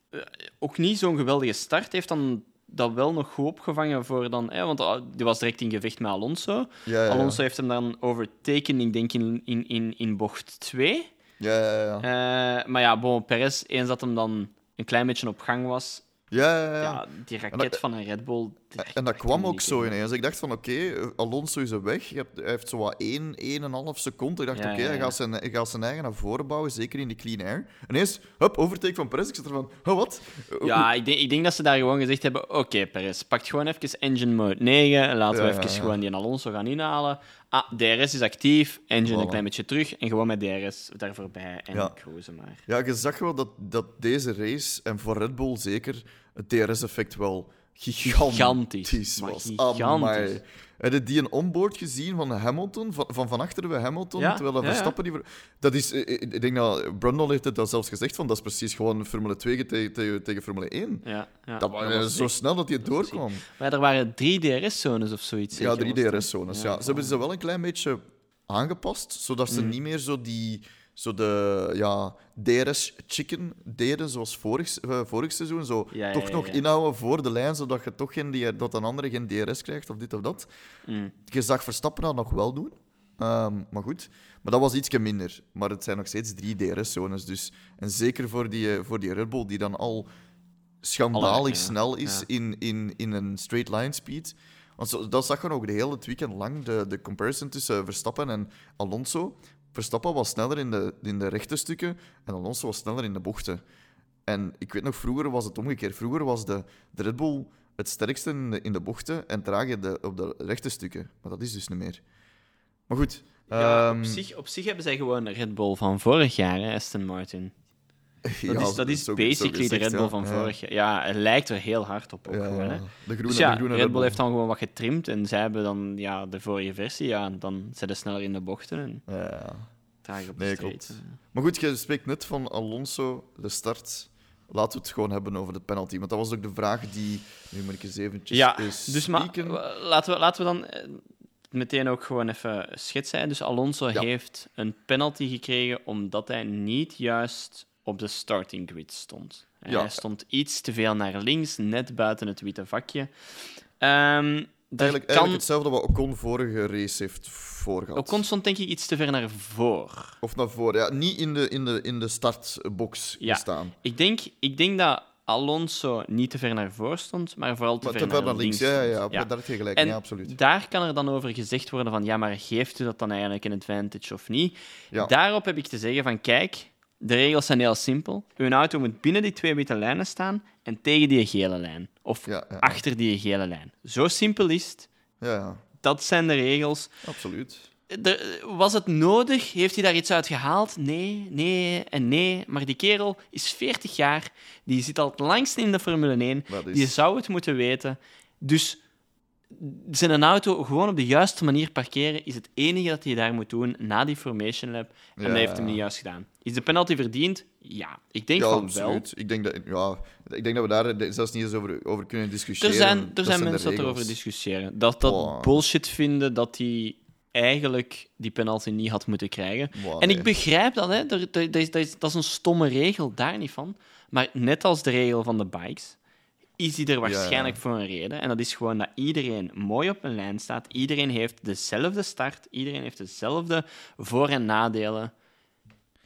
eh, ook niet zo'n geweldige start, heeft dan dat wel nog goed opgevangen voor dan... Hè, want ah, die was direct in gevecht met Alonso. Ja, ja, ja. Alonso heeft hem dan overtaken, ik denk in, in, in, in bocht 2. Ja, ja, ja. Eh, maar ja, bon, Perez, eens dat hem dan een klein beetje op gang was, ja, ja, ja. ja, die En raket dat- van een Red Bull... En dat kwam ook zo ineens. Ik dacht van, oké, Alonso is er weg. Je hebt, hij heeft zo wat 1, 1,5 seconde. Ik dacht, oké, hij, gaat zijn, hij gaat zijn eigen naar voren bouwen, zeker in de clean air. Ineens, hup, overtake van Perez. Ik zit er van, oh, wat? Ja, ik denk, ik denk dat ze daar gewoon gezegd hebben: Oké, Perez, pak gewoon even engine mode 9. Laten we even gewoon die Alonso gaan inhalen. Ah, DRS is actief. Engine Voilà. een klein beetje terug. En gewoon met DRS daar voorbij en Ja. cruisen maar. Ja, je zag wel dat, dat deze race, en voor Red Bull zeker, het DRS-effect wel gigantisch, Gigantisch, was. gigantisch. Heb je die een onboard gezien van Hamilton, van van, van bij Hamilton, Ja, terwijl dat ja, ja. Verstappen die... Dat is, eh, eh, ik denk dat Brundle heeft het dat zelfs gezegd, van dat is precies gewoon Formule 2 tegen, tegen, tegen Formule 1. Ja, ja. Dat was, was zo echt- snel dat hij doorkwam. Maar er waren drie DRS-zones of zoiets. Ja, drie? DRS-zones. Ja, Ze hebben ze wel een klein beetje aangepast, zodat Mm. ze niet meer zo die... Zo de ja, DRS-chicken deden, zoals vorig, eh, vorig seizoen. Zo Ja, toch ja, nog ja. inhouden voor de lijn, zodat je toch geen, die- dat een andere geen DRS krijgt, of dit of dat. Mm. Je zag Verstappen dat nog wel doen. Ehm, maar goed, maar dat was ietsje minder. Maar het zijn nog steeds drie DRS-zones. Dus. En zeker voor die, eh, voor die Red Bull, die dan al schandalig ja, snel is ja. in, in, in een straight line speed. Want zo, dat zag je ook de hele weekend lang, de, de comparison tussen Verstappen en Alonso. Verstappen was sneller in de, in de rechte stukken en Alonso was sneller in de bochten. En ik weet nog, vroeger was het omgekeerd. Vroeger was de, de Red Bull het sterkste in de, in de bochten en de, op de rechte stukken. Maar dat is dus niet meer. Maar goed. Ja, ehm, op, zich, op zich hebben zij gewoon een Red Bull van vorig jaar, hè, Aston Martin. Dat ja, is, dat is zo- zo basically de Red Bull van vorig jaar. Ja, het lijkt er heel hard op ook gewoon. Hè. de groene, Dus ja, de groene Red Bull heeft dan gewoon wat getrimd en zij hebben dan ja, de vorige versie. Ja, dan zijn ze sneller in de bochten en Ja. trager op Nee, klopt. Maar goed, je spreekt net van Alonso, de start. Laten we het gewoon hebben over de penalty. Want dat was ook de vraag die... Nu moet ik eens eventjes Ja, eh, dus w- laten, we, laten we dan eh, meteen ook gewoon even schetsen. Dus Alonso Ja. heeft een penalty gekregen omdat hij niet juist op de starting grid stond. Ja. Hij stond iets te veel naar links, net buiten het witte vakje. Er Eigenlijk, kan, eigenlijk hetzelfde wat Ocon vorige race heeft voorgehad. Ocon stond denk ik iets te ver naar voren. Of naar voren. Ja, niet in de, in de, in de startbox Ja. staan. Ik denk, ik denk dat Alonso niet te ver naar voren stond, maar vooral te Maar ver te ver naar links. Ja, ja, daar heb je gelijk. En ja, absoluut. daar kan er dan over gezegd worden van, ja, maar geeft u dat dan eigenlijk een advantage of niet? Ja. Daarop heb ik te zeggen van, kijk, de regels zijn heel simpel. Uw auto moet binnen die twee witte lijnen staan en tegen die gele lijn. Of Ja, ja. achter die gele lijn. Zo simpel is het. Ja, ja, Dat zijn de regels. absoluut. Er- was het nodig? Heeft hij daar iets uit gehaald? Nee, nee en nee. Maar die kerel is 40 jaar. Die zit al het langst in de Formule 1. Dat is- Die zou het moeten weten. Dus zijn auto gewoon op de juiste manier parkeren is het enige dat hij daar moet doen na die formation lap. En Ja. dat heeft hem niet juist gedaan. Is de penalty verdiend? Ja, ik denk Ja, van absoluut. Ik denk, dat, ja, ik denk dat we daar zelfs niet eens over, over kunnen wel. discussiëren. Er zijn, er Dat zijn mensen dat erover discussiëren. Dat dat Wow. bullshit vinden dat hij eigenlijk die penalty niet had moeten krijgen. Wow, en nee. ik begrijp dat, hè. Dat, dat, dat, is, dat is een stomme regel, daar niet van. Maar net als de regel van de bikes, is die er waarschijnlijk voor een reden. En dat is gewoon dat iedereen mooi op een lijn staat. Iedereen heeft dezelfde start. Iedereen heeft dezelfde voor- en nadelen.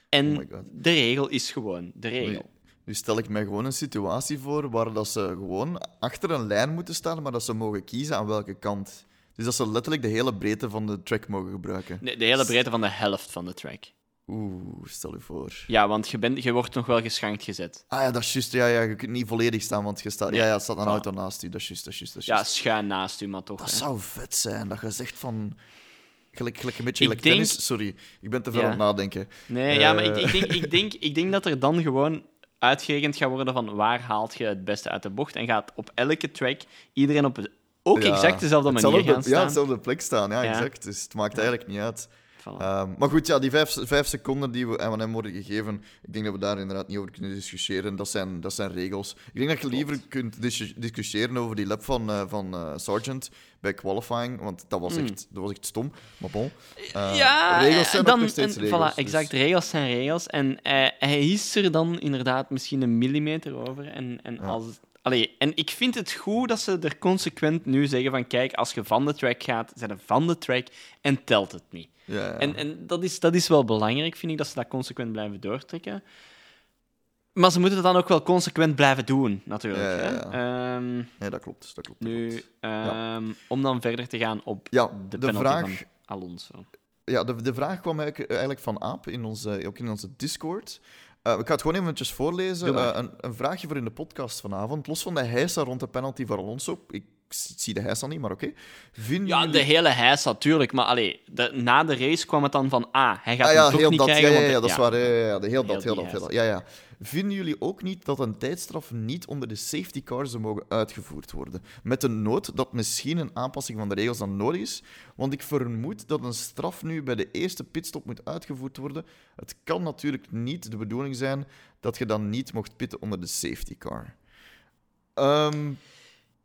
En Oh de regel is gewoon de regel. Nu, nu stel ik mij gewoon een situatie voor waar dat ze gewoon achter een lijn moeten staan, maar dat ze mogen kiezen aan welke kant. Dus dat ze letterlijk de hele breedte van de track mogen gebruiken. De, de hele breedte van de helft van de track. Oeh, stel je voor. Ja, want je, bent, je wordt nog wel geschankt gezet. Ah ja, dat is juist. Ja, ja, je kunt niet volledig staan, want je staat... Nee. Ja, ja, staat een auto naast u. Dat is juist, dat is juist. Dat is Ja, schuin naast u, maar toch. Dat hè. zou vet zijn, dat je zegt van... Gelijk, gelijk een beetje Ik gelijk denk- tennis. Sorry, ik ben te veel Ja. aan het nadenken. Nee, ja, maar ik, Eh. ik, denk, ik, denk, ik denk dat er dan gewoon uitgerekend gaat worden van waar haalt je het beste uit de bocht en gaat op elke track iedereen op ook Ja, exact dezelfde manier hetzelfde- gaan staan. Ja, dezelfde plek staan, ja, Ja. exact. Dus het maakt eigenlijk niet uit. Voilà. Ehm, maar goed, ja, die vijf, vijf seconden die we M&M worden gegeven, ik denk dat we daar inderdaad niet over kunnen discussiëren. Dat zijn, dat zijn regels. Ik denk dat je liever kunt dis- discussiëren over die lap van, eh, van eh, Sargent bij qualifying, want dat was echt, dat was echt stom. Maar bon. Eh, ja, regels zijn dan, nog steeds en, regels. Voilà, exact. Regels zijn regels. En hij, hij is er dan inderdaad misschien een millimeter over. En, en, als, allee, en ik vind het goed dat ze er consequent nu zeggen van kijk, als je van de track gaat, zijn er van de track en telt het niet. Ja, ja. En, en dat, is, dat is wel belangrijk, vind ik, dat ze dat consequent blijven doortrekken. Maar ze moeten het dan ook wel consequent blijven doen, natuurlijk. Ja, ja, Hè? Ehm, Nee, dat klopt. Dat klopt, dat nu, ehm, om dan verder te gaan op Ja, de, de penalty vraag- van Alonso. Ja, de, de vraag kwam eigenlijk, eigenlijk van Aap, in onze, ook in onze Discord. Eh, ik ga het gewoon eventjes voorlezen. Eh, een, een vraagje voor in de podcast vanavond. Los van de heisa rond de penalty voor Alonso. Ik zie de heisa niet, maar oké. Ja, jullie... de hele hijs natuurlijk, maar allee, de, na de race kwam het dan van, ah, hij gaat Ah, hem ja, toch niet dat, krijgen. ja, dat is waar. Ja, de heel Heel dat, heel dat, heel dat. heisa. Ja, ja. Vinden jullie ook niet dat een tijdstraf niet onder de safety car zou mogen uitgevoerd worden? Met de nood dat misschien een aanpassing van de regels dan nodig is. Want ik vermoed dat een straf nu bij de eerste pitstop moet uitgevoerd worden. Het kan natuurlijk niet de bedoeling zijn dat je dan niet mocht pitten onder de safety car. Ehm,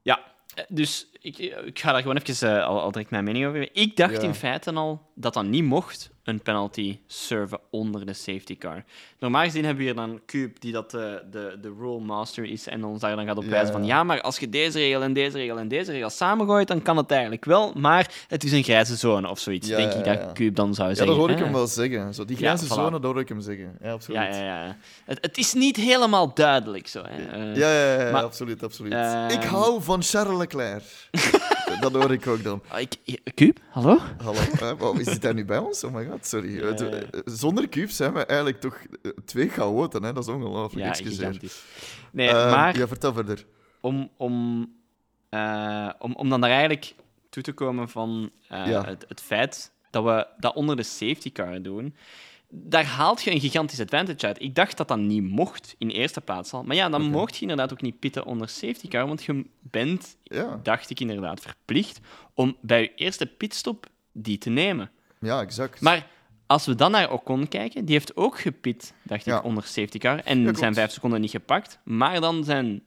Ja, eh, dus ik, ik ga daar gewoon even eh, al, al direct mijn mening over geven. Ik dacht Ja. in feite al dat dat niet mocht, een penalty serven onder de safety car. Normaal gezien hebben we hier dan Cube, die dat de, de, de rule master is, en ons daar dan gaat op Ja, wijzen van, ja. ja, maar als je deze regel en deze regel en deze regel samengooit, dan kan het eigenlijk wel, maar het is een grijze zone of zoiets, Ja, denk ik ja, dat ja. Cube dan zou ja, zeggen. dat hoor ik hè. hem wel zeggen. Zo, die Ja, grijze voilà. zone, dat hoor ik hem zeggen. Ja, absoluut. Ja, ja, ja. Het, het is niet helemaal duidelijk zo. Hè. Eh, Ja, ja, ja, ja, Maar- absoluut, absoluut. Ehm, Ik hou van Charles Leclerc. dat hoor ik ook dan. ah, ik, Cube, hallo? Hallo, hè? Wow, is dit daar nu bij ons? Oh my god, sorry. Ja, eh, ja. Zonder cubes zijn we eigenlijk toch eh, twee chaoten, hè? Dat is ongelooflijk. Ja, Excuseer. gigantisch. Nee, maar... Ja, vertel verder. om, om, eh, om, om dan daar eigenlijk toe te komen van eh, het, het feit dat we dat onder de safety car doen, daar haalt je een gigantisch advantage uit. Ik dacht dat dat niet mocht, in eerste plaats al. Maar ja, dan mocht je inderdaad ook niet pitten onder safety car, want je bent, Ja, dacht ik inderdaad, verplicht om bij je eerste pitstop die te nemen. ja exact. Maar als we dan naar Ocon kijken, die heeft ook gepit, dacht Ja. ik, onder safety car. En zijn vijf seconden niet gepakt. Maar dan zijn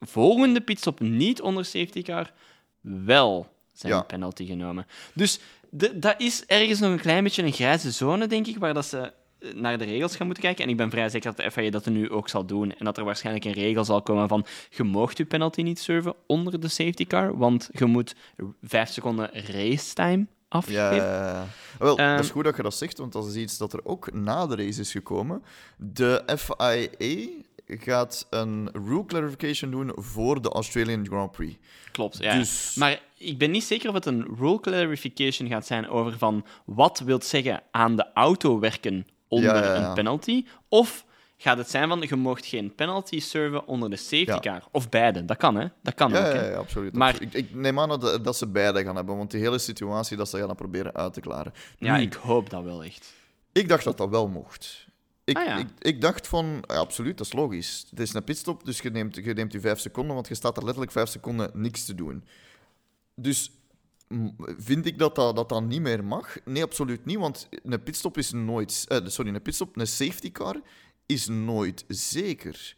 volgende pitstop niet onder safety car wel zijn penalty genomen. Dus de, dat is ergens nog een klein beetje een grijze zone, denk ik, waar dat ze eh, naar de regels gaan moeten kijken. En ik ben vrij zeker dat de FIA dat er nu ook zal doen. En dat er waarschijnlijk een regel zal komen van je moogt je penalty niet serven onder de safety car, want je moet vijf seconden race time afgeven. Ja. Wel, Ehm, dat is goed dat je dat zegt, want dat is iets dat er ook na de race is gekomen. De FIA gaat een rule clarification doen voor de Australian Grand Prix. Klopt, ja. Dus- Maar ik ben niet zeker of het een rule clarification gaat zijn over van wat wil zeggen aan de auto werken onder Ja, ja, ja. een penalty, of gaat het zijn van je mocht geen penalty serven onder de safety car. Of beide, dat kan hè. Dat kan Ja, ook. ja, hè. ja, absoluut. Maar- absoluut. Ik, ik neem aan dat, dat ze beide gaan hebben, want die hele situatie dat ze gaan proberen uit te klaren. Ja, ik hoop dat wel echt. Ik dacht dat dat wel mocht. Ik, Ah, ja. ik, ik dacht van, ja, absoluut, dat is logisch. Het is een pitstop, dus je neemt, je neemt je vijf seconden, want je staat er letterlijk vijf seconden niks te doen. Dus vind ik dat dat, dat dat niet meer mag? Nee, absoluut niet. Want een pitstop is nooit... eh, sorry, een pitstop, een safety car is nooit zeker.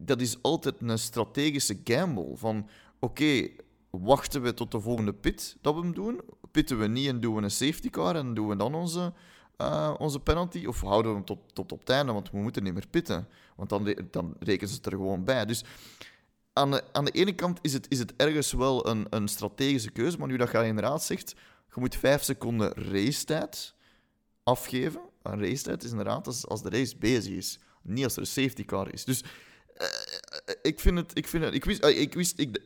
Dat is altijd een strategische gamble. Van, oké, wachten we tot de volgende pit dat we hem doen? Pitten we niet en doen we een safety car en doen we dan onze, eh, onze penalty? Of houden we hem tot, tot op het einde, want we moeten niet meer pitten. Want dan, dan rekenen ze het er gewoon bij. Dus aan de, aan de ene kant is het, is het ergens wel een, een strategische keuze, maar nu dat je inderdaad zegt, je moet vijf seconden racetijd afgeven. Een racetijd is inderdaad als, als de race bezig is, niet als er een safety car is. Dus eh, ik vind het, ik vind ik wist, eh, ik wist, ik,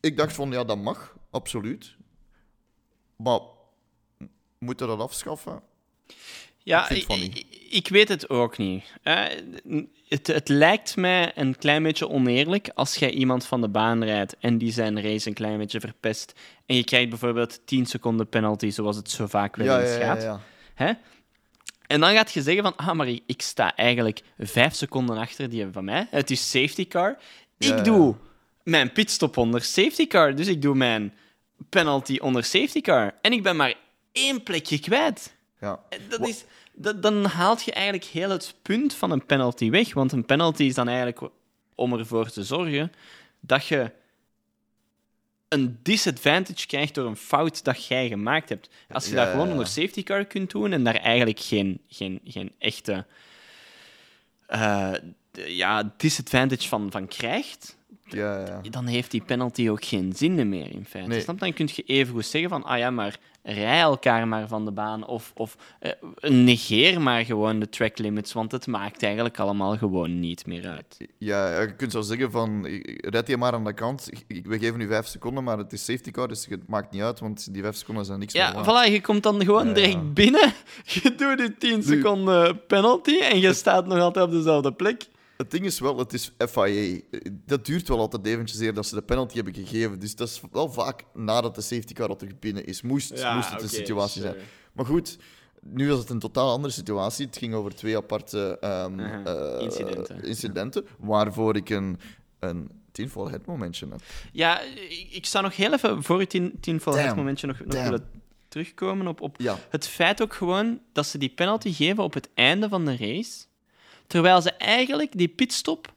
ik dacht van ja, dat mag, absoluut. Maar moeten we dat afschaffen? Ja, Ik weet het ook niet. Het, het lijkt mij een klein beetje oneerlijk als jij iemand van de baan rijdt en die zijn race een klein beetje verpest. En je krijgt bijvoorbeeld 10 seconden penalty, zoals het zo vaak wel eens ja, ja, gaat. ja. Hè? En dan gaat je zeggen van, ah, maar ik, ik sta eigenlijk vijf seconden achter die van mij. Het is safety car. Ik doe mijn pitstop onder safety car, dus ik doe mijn penalty onder safety car. En ik ben maar één plekje kwijt. Ja. Dat is, dat, dan haalt je eigenlijk heel het punt van een penalty weg. Want een penalty is dan eigenlijk om ervoor te zorgen dat je een disadvantage krijgt door een fout dat jij gemaakt hebt. Als je Ja, dat gewoon ja. onder safety car kunt doen en daar eigenlijk geen, geen, geen echte eh, ja, disadvantage van, van krijgt, Ja, ja, dan heeft die penalty ook geen zin meer in feite. Nee. Snap? Dan kun je even goed zeggen van, ah ja, maar rij elkaar maar van de baan of, of eh, negeer maar gewoon de track limits, want het maakt eigenlijk allemaal gewoon niet meer uit. Ja, je kunt zo zeggen van, red je maar aan de kant. Ik- We geven nu vijf seconden, maar het is safety car, dus het maakt niet uit, want die vijf seconden zijn niks meer Ja, voilà, je komt dan gewoon Ja, direct binnen, je doet die 10 seconden penalty en je staat nog altijd op dezelfde plek. Het ding is wel, het is FIA. Dat duurt wel altijd eventjes eer dat ze de penalty hebben gegeven. Dus dat is wel vaak nadat de safety car al terug binnen is. Moest, moest het een situatie zijn. Maar goed, nu was het een totaal andere situatie. Het ging over twee aparte ehm, eh, incidenten. incidenten, waarvoor ik een, een tinfoil head momentje heb. Ja, ik, ik zou nog heel even voor het voor het Damn. momentje nog, willen terugkomen op, op Ja. het feit ook gewoon dat ze die penalty geven op het einde van de race, terwijl ze eigenlijk die pitstop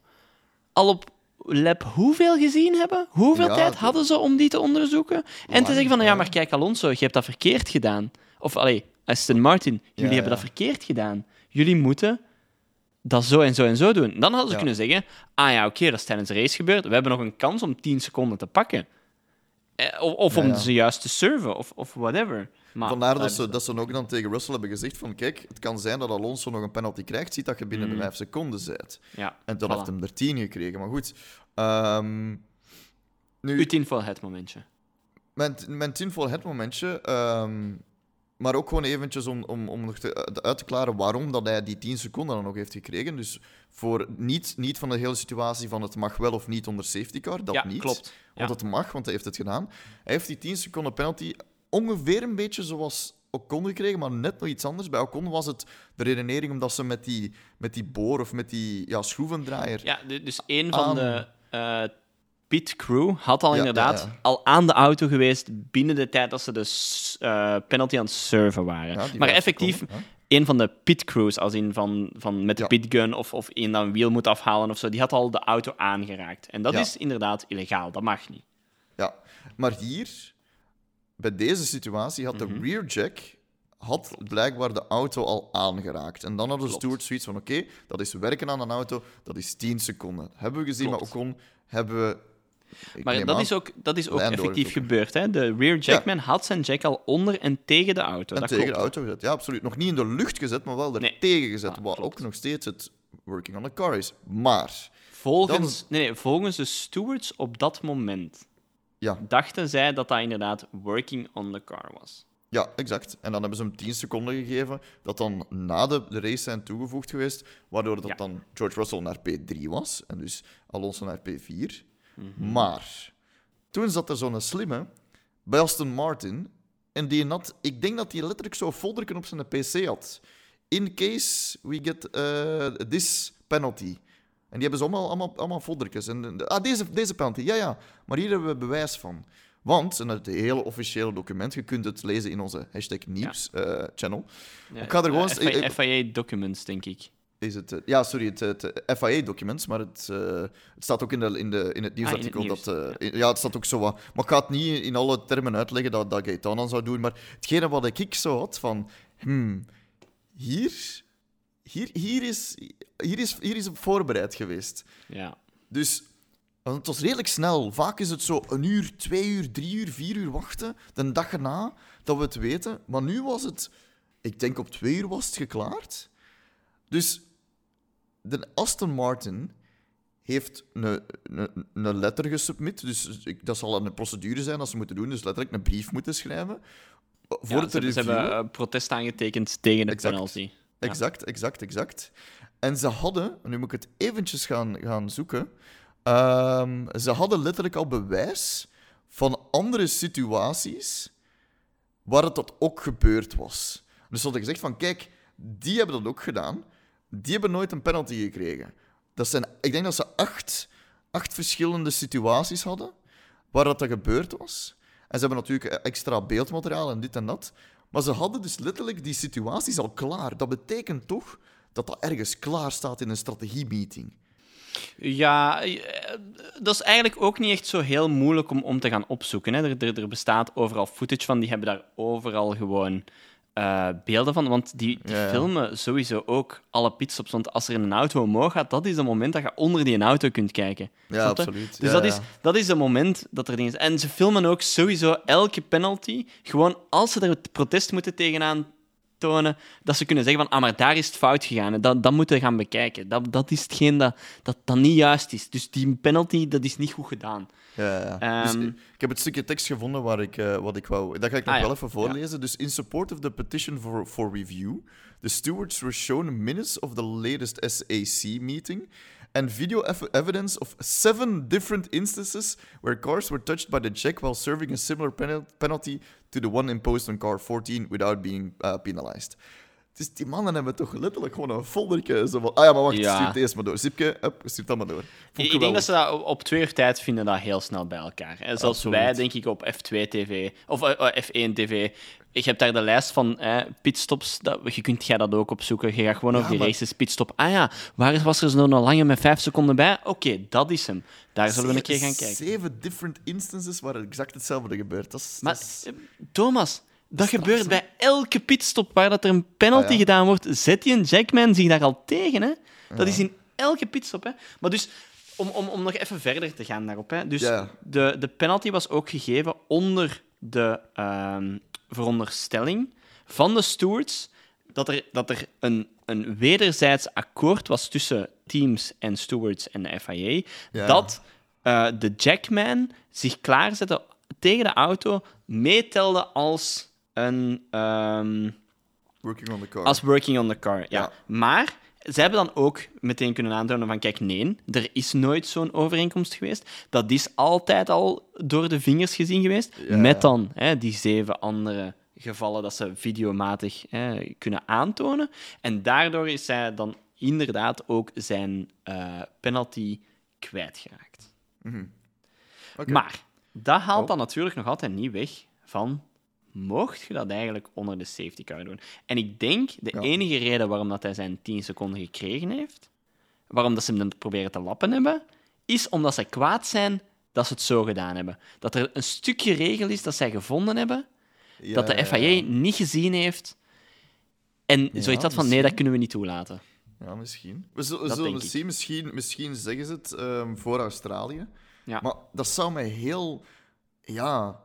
al op lap hoeveel gezien hebben? Hoeveel Ja, tijd hadden ze om die te onderzoeken? En te zeggen van, ja, ja. maar kijk Alonso, je hebt dat verkeerd gedaan. Of, allee, Aston Martin, jullie Ja, hebben dat verkeerd gedaan. Jullie moeten dat zo en zo en zo doen. Dan hadden ze kunnen zeggen, ah ja, oké, dat is tijdens de race gebeurd. We hebben nog een kans om 10 seconden te pakken. Eh, Of, of om ja. ze juist te serven, of, of whatever. Maar, Vandaar dat ze, dat ze ook dan tegen Russell hebben gezegd van kijk, het kan zijn dat Alonso nog een penalty krijgt, ziet dat je binnen de vijf seconden bent. Ja, En toen Mm. voilà. heeft hem er tien gekregen. Maar goed, ehm, nu, Uw tien voor het momentje. mijn, mijn tinfoil het momentje, ehm, maar ook gewoon eventjes om, om, om nog te, eh, uit te klaren waarom dat hij die 10 seconden dan nog heeft gekregen. Dus voor niet, niet van de hele situatie van het mag wel of niet onder safety car, dat ja, niet. klopt. Want het mag, want hij heeft het gedaan. Hij heeft die 10 seconden penalty ongeveer een beetje zoals Ocon gekregen, maar net nog iets anders. Bij Ocon was het de redenering omdat ze met die, met die boor of met die ja, schroevendraaier... Ja, du- dus een van Aan- de eh pit crew had al Ja, inderdaad ja, ja. al aan de auto geweest binnen de tijd dat ze de eh, penalty aan het serven waren. Maar effectief, een van de pit crews, als in van, van met de pitgun of, of een dat een wiel moet afhalen of zo, die had al de auto aangeraakt. En dat is inderdaad illegaal, dat mag niet. Ja, maar hier, bij deze situatie, had de Mhm. rear jack had blijkbaar de auto al aangeraakt. En dan hadden de stewards zoiets van, oké, dat is werken aan een auto, dat is 10 seconden. Hebben we gezien, Klopt. maar Ocon hebben we... ik Maar dat aan- is ook, dat is ook effectief gebeurd. Hè? De rear jackman had zijn jack al onder en tegen de auto. En dat tegen de auto gezet. Ja, absoluut. Nog niet in de lucht gezet, maar wel er Nee. tegen gezet. Ah, wat ook nog steeds het working on the car is. Maar, Volgens, nee, nee, volgens de stewards op dat moment ja, dachten zij dat dat inderdaad working on the car was. Ja, exact. En dan hebben ze hem 10 seconden gegeven, dat dan na de, de race zijn toegevoegd geweest, waardoor dat Ja. dan George Russell naar P3 was en dus Alonso naar P4. Mhm. Maar toen zat er zo'n slimme bij Aston Martin en die had, ik denk dat hij letterlijk zo'n folderken op zijn PC had. In case we get eh, this penalty. En die hebben ze allemaal, allemaal, allemaal. En, ah, deze, deze penalty, ja, ja. Maar hier hebben we bewijs van. Want, en het hele officiële document, je kunt het lezen in onze hashtag nieuws-channel. Ja, Ik ga er gewoon- eh, FIA, ik- FIA documents, denk ik. Is het, eh, ja, sorry, het, het FIA-documents, maar het, eh, het staat ook in, de, in, de, in het nieuwsartikel. Ah, nieuws, dat, eh, ja, het staat ook zo wat. Maar ik ga het niet in alle termen uitleggen dat, dat Gaetan dan zou doen. Maar hetgene wat ik zo had van. Hmm, hier, hier, hier, is, hier, is, hier is op voorbereid geweest. Ja. Dus het was redelijk snel. Vaak is het zo een uur, twee uur, drie uur, vier uur wachten. De dag erna dat we het weten. Maar nu was het, ik denk op twee uur was het geklaard. Dus de Aston Martin heeft een, een, een letter gesubmit. Dus ik, dat zal een procedure zijn dat ze moeten doen. Dus letterlijk een brief moeten schrijven. Voor Ja, het ze, hebben- ze hebben een protest aangetekend tegen de Exact. penalty. Ja. Exact, exact, exact. En ze hadden, nu moet ik het eventjes gaan, gaan zoeken. Ehm, ze hadden letterlijk al bewijs van andere situaties waar het dat ook gebeurd was. Dus ze hadden gezegd van, kijk, die hebben dat ook gedaan. Die hebben nooit een penalty gekregen. Dat zijn, ik denk dat ze acht, acht verschillende situaties hadden waar dat, dat gebeurd was. En ze hebben natuurlijk extra beeldmateriaal en dit en dat. Maar ze hadden dus letterlijk die situaties al klaar. Dat betekent toch dat dat ergens klaar staat in een strategiemeeting. Ja, dat is eigenlijk ook niet echt zo heel moeilijk om, om te gaan opzoeken. Hè. Er, er bestaat overal footage van, die hebben daar overal gewoon eh, beelden van. Want die, die Ja, ja. filmen sowieso ook alle pitstops. Want als er een auto omhoog gaat, dat is het moment dat je onder die auto kunt kijken. Ja, absoluut. Dus Ja, dat, is, dat is het moment dat er dingen zijn. En ze filmen ook sowieso elke penalty. Gewoon als ze er het protest moeten tegenaan tonen, dat ze kunnen zeggen van, ah, maar daar is het fout gegaan. Dat, dat moeten we gaan bekijken. Dat, dat is hetgeen dat, dat, dat niet juist is. Dus die penalty, dat is niet goed gedaan. Ja, ja. Dus Ehm, ik, ik heb het stukje tekst gevonden waar ik, eh, wat ik wou. Dat ga ik nog Ah, ja. wel even voorlezen. Dus in support of the petition for, for review, the stewards were shown minutes of the latest SAC meeting and video ev- evidence of seven different instances where cars were touched by the check while serving a similar penal- penalty to the one imposed on car 14 without being uh, penalized. Dus die mannen hebben toch letterlijk gewoon een. Zo van, ah ja, maar wacht, Ja. stuur deze maar door. Zipke, up, stuur dat maar door. Ik, ik denk dat ze dat op- twee uur tijd vinden dat heel snel bij elkaar. Zelfs Absoluut. wij, denk ik, op F2-TV of eh, eh, F1-TV. Ik heb daar de lijst van eh, pitstops. Dat, je kunt jij dat ook opzoeken. Je gaat gewoon over die maar- races pitstop. Ah ja, waar was er zo'n lange met vijf seconden bij? Oké, dat is hem. Daar zullen we een keer gaan kijken. Zeven different instances waar exact hetzelfde gebeurt. Dat is, Maar dat is- eh, Thomas, dat gebeurt bij elke pitstop waar dat er een penalty Ah, ja. gedaan wordt. Zet die een Jackman zich daar al tegen. Hè? Dat is in elke pitstop. Hè? Maar dus, om, om, om nog even verder te gaan daarop. Hè? Dus Ja. de, de penalty was ook gegeven onder de ehm, veronderstelling van de stewards dat er, dat er een, een wederzijds akkoord was tussen teams en stewards en de FIA. Dat eh, de Jackman zich klaarzette tegen de auto, meetelde als een ehm, working on the car. als working on the car. Ja. Ja. Maar ze hebben dan ook meteen kunnen aantonen van kijk, nee, er is nooit zo'n overeenkomst geweest. Dat is altijd al door de vingers gezien geweest. Ja. Met dan hè, die zeven andere gevallen dat ze videomatig hè, kunnen aantonen. En daardoor is hij dan inderdaad ook zijn eh, penalty kwijtgeraakt. Oké. Maar dat haalt Oh. dan natuurlijk nog altijd niet weg van... Mocht je dat eigenlijk onder de safety car doen? En ik denk, de Ja. enige reden waarom dat hij zijn 10 seconden gekregen heeft, waarom dat ze hem proberen te lappen hebben, is omdat ze kwaad zijn dat ze het zo gedaan hebben. Dat er een stukje regel is dat zij gevonden hebben, Ja, dat de FIA ja. niet gezien heeft. En Ja, zoiets had van, nee, dat kunnen we niet toelaten. Ja, misschien. We zullen, we Dat zullen denk ik. zien. Misschien, misschien zeggen ze het ehm, voor Australië. Ja. Maar dat zou mij heel... Ja...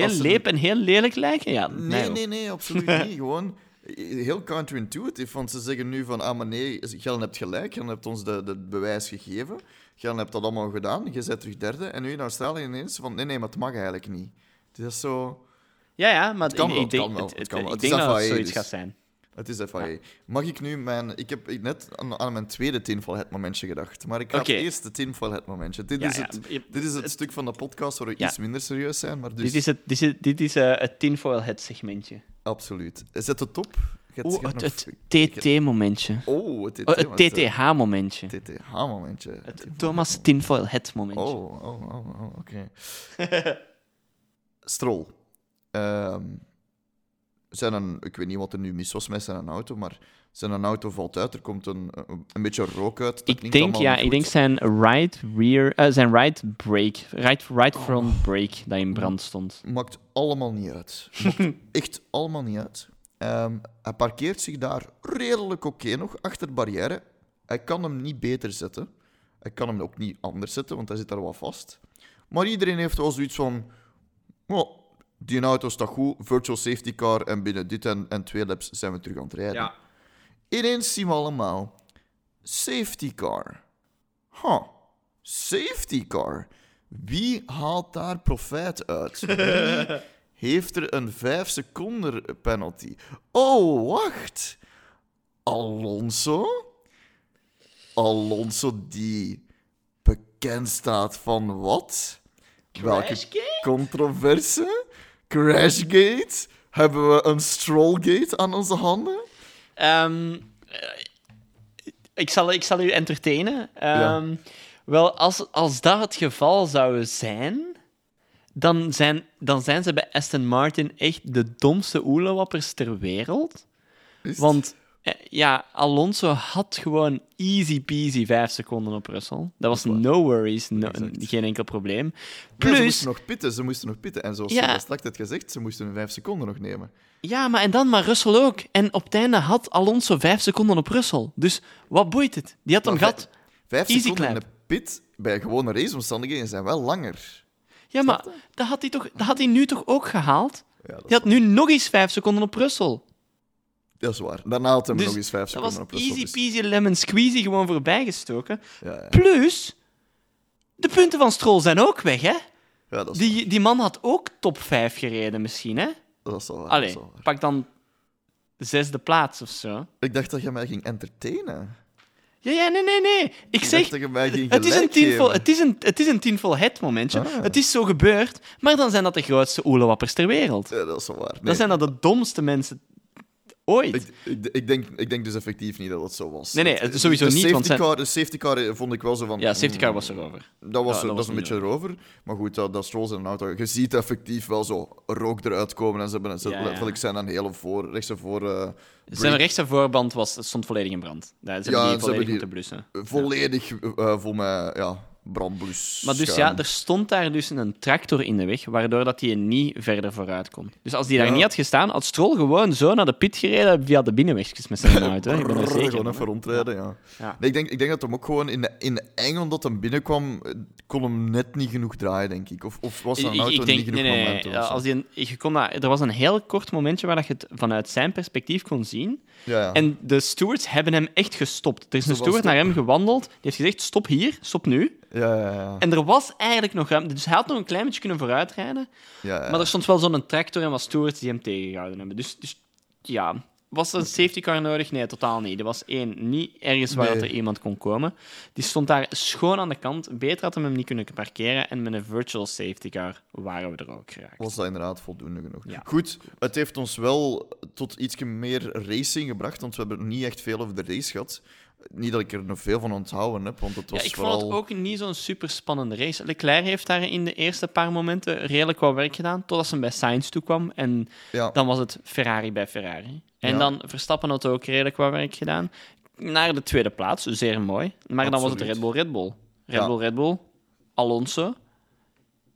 Heel ze- leep en heel lelijk lijken? Ja, Nee, nee, nee, absoluut niet. Gewoon heel counterintuitive. Want ze zeggen nu van, ah, maar nee, Gellen hebt gelijk. Gellen hebt ons de, de bewijs gegeven. Gellen hebt dat allemaal gedaan. Je bent terug derde. En nu in Australië ineens van, nee, nee, maar het mag eigenlijk niet. Dat is zo... Ja, ja, maar kan ik, wel, ik denk, het kan wel, het- het ik Het denk dat het zoiets gaat zijn. Het is FIA. Mag ik nu mijn... Ik heb net aan, aan mijn tweede tinfoil het momentje gedacht. Maar ik ga Oké. het eerste tinfoil het momentje. Dit, Ja, is ja, het, je- dit is het, stuk van de podcast waar we Ja. iets minder serieus zijn. Maar dus, Dit is het, dit is, dit is eh, het segmentje. absoluut. Zet het op. Je hebt- Oeh, je hebt het, TT-momentje. Oh, het Oh, TT. het TTH-momentje. TTH-momentje. Het Thomas Tinfoil het momentje. Oh, oh, oh, oh, oké. Stroll. Ehm, zijn een, ik weet niet wat er nu mis was met zijn auto, maar zijn auto valt uit. Er komt een, een, een beetje rook uit. Dat Ik denk, ja, ik denk zijn right rear, eh, zijn right brake, right, right front brake dat in brand stond. Maakt allemaal niet uit. Maakt echt allemaal niet uit. Ehm, hij parkeert zich daar redelijk oké nog, achter de barrière. Hij kan hem niet beter zetten. Hij kan hem ook niet anders zetten, want hij zit daar wel vast. Maar iedereen heeft wel zoiets van... Oh, die auto staat goed, virtual safety car, en binnen dit en, en twee laps zijn we terug aan het rijden. Ineens zien we allemaal... Safety car. Huh. Safety car. Wie haalt daar profijt uit? Wie heeft er een 5 seconden penalty? Oh, wacht. Alonso? Alonso die bekend staat van wat? Welke controverse? Crashgate? Hebben we een Strollgate aan onze handen? Ehm, eh, ik, zal, ik zal u entertainen. Ja. Ehm, Wel, als, als dat het geval zou zijn, dan zijn, dan zijn ze bij Aston Martin echt de domste oelewappers ter wereld. Want ja, Alonso had gewoon easy peasy vijf seconden op Russell. Dat was no worries, no- geen enkel probleem. Ja, ze Plus, moesten nog pitten, ze moesten nog pitten. En zoals Ja. je straks had gezegd, ze moesten een 5 seconden nog nemen. ja, maar en dan maar Russell ook. En op het einde had Alonso vijf seconden op Russell. Dus wat boeit het? Die had hem gehad. 5 Easy seconden in clap. de pit bij gewone raceomstandigheden zijn wel langer. Ja, maar dat had hij, toch, dat had hij nu toch ook gehaald? Ja, Die had nu nog eens vijf seconden op Russell. Dat is waar. Daarna had hem Dus nog eens 5 Dat seconden was op Russell. easy dus- peasy lemon squeezy gewoon voorbijgestoken. Ja, ja. Plus, de punten van Stroll zijn ook weg, hè? ja, dat is Die, die man had ook top 5 gereden misschien, hè? Dat is wel waar. Allee, is wel waar. pak dan de zesde plaats of zo. Ik dacht dat je mij ging entertainen. Ja, ja, nee, nee, nee. Ik Ik zeg, dacht dat je mij ging het is, een gelijk tien vol, geven. het, is een, het is een tien vol het momentje. Ah. Het is zo gebeurd, maar dan zijn dat de grootste oelewappers ter wereld. Ja, dat is wel waar. Nee, Dan zijn dat de domste mensen ooit. ik, ik, ik, denk, ik denk dus effectief niet dat het zo was. Nee, nee, sowieso de niet, Safety want zijn- car, de safety car eh, vond ik wel zo van... ja, safety car mm, was erover. Dat was, Ja, dat dat was een beetje erover. Maar goed, dat, dat Stroll zijn auto. Je ziet effectief wel zo rook eruit komen. En ze hebben ze Ja, ja. zijn een hele voor, rechtse voor. eh, Zijn rechtse voorband was, stond volledig in brand. Ja, ze hebben en die volledig hebben moeten blussen. volledig eh, vol met ja, brandblus. Maar dus schuim. ja, er stond daar dus een tractor in de weg, waardoor dat hij niet verder vooruit kon. Dus als die daar Ja. niet had gestaan, had Stroll gewoon zo naar de pit gereden via de binnenwegjes met zijn auto. hè. Ik ben er zeker Gewoon even rondrijden, ja. Ja. Nee, ik, denk, ik denk dat hem ook gewoon in de, in de engel dat hem binnenkwam, eh, kon hem net niet genoeg draaien, denk ik. Of, of was zijn auto ik denk, niet genoeg nee? Als die een, je kon dat, er was een heel kort momentje waar dat je het vanuit zijn perspectief kon zien. Ja. En de stewards hebben hem echt gestopt. Er is een steward naar hem gewandeld. Die heeft gezegd: stop hier, stop nu. Ja, ja, ja. En er was eigenlijk nog ruimte. Dus hij had nog een klein beetje kunnen vooruitrijden. Maar er stond wel zo'n tractor en wat stewards die hem tegengehouden hebben. Dus, dus ja, was er een safety car nodig? Nee, totaal niet. Er was één, niet ergens waar Nee. er iemand kon komen. Die stond daar schoon aan de kant. Beter had hem hem niet kunnen parkeren. En met een virtual safety car waren we er ook geraakt. was dat inderdaad voldoende genoeg. Ja. Goed, het heeft ons wel tot iets meer racing gebracht, want we hebben niet echt veel over de race gehad. Niet dat ik er nog veel van onthouden heb, want het was Ja, ik vooral... vond het ook niet zo'n super spannende race. Leclerc heeft daar in de eerste paar momenten redelijk wat werk gedaan, totdat ze bij Sainz toekwam. En Ja, dan was het Ferrari bij Ferrari. En Ja. dan Verstappen had ook redelijk wat werk gedaan. Naar de tweede plaats, zeer mooi. Maar dan was het. Red Bull, Red Bull. Red Ja. Bull, Red Bull. Alonso.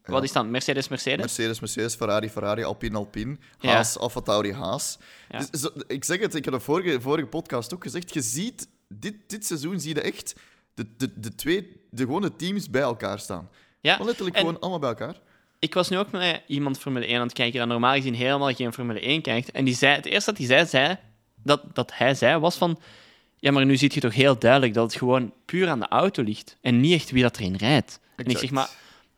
Ja. Wat is dan? Mercedes, Mercedes? Mercedes, Mercedes, Ferrari, Ferrari, Alpine, Alpine, Ja. Haas, Alfa Tauri, Haas. Ja. Dus, zo- ik zeg het, ik heb de vorige, vorige podcast ook gezegd, je ziet, dit, dit seizoen zie je echt de, de, de twee, de gewone teams bij elkaar staan. Ja, letterlijk en- gewoon allemaal bij elkaar. ik was nu ook met iemand Formule 1 aan het kijken dat normaal gezien helemaal geen Formule 1 kijkt. En die zei, het eerste dat hij zei, zei dat, dat hij zei, was van... Ja, maar nu zie je toch heel duidelijk dat het gewoon puur aan de auto ligt. En niet echt wie dat erin rijdt. En ik zeg, maar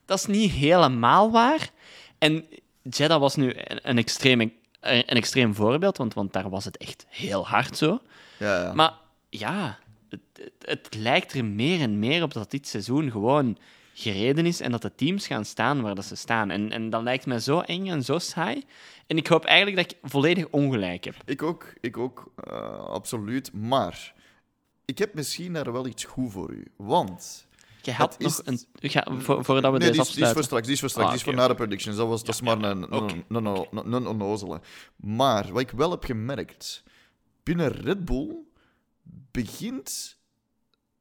dat is niet helemaal waar. En Jeddah was nu een, een, extreem, een extreem voorbeeld, want, want daar was het echt heel hard zo. Ja, ja. Maar ja, het, het, het lijkt er meer en meer op dat dit seizoen gewoon gereden is en dat de teams gaan staan waar dat ze staan. En, en dat lijkt mij zo eng en zo saai. En ik hoop eigenlijk dat ik volledig ongelijk heb. Ik ook, ik ook, eh, absoluut. Maar ik heb misschien daar wel iets goed voor u. Want Je had nog een... Voor, voordat we nee, deze die is, die is voor straks. Die is voor straks. Ah, die is voor na de predictions. Dat, was, dat is maar een, een, Oké. een, een, een, een onnozele. Maar wat ik wel heb gemerkt, binnen Red Bull begint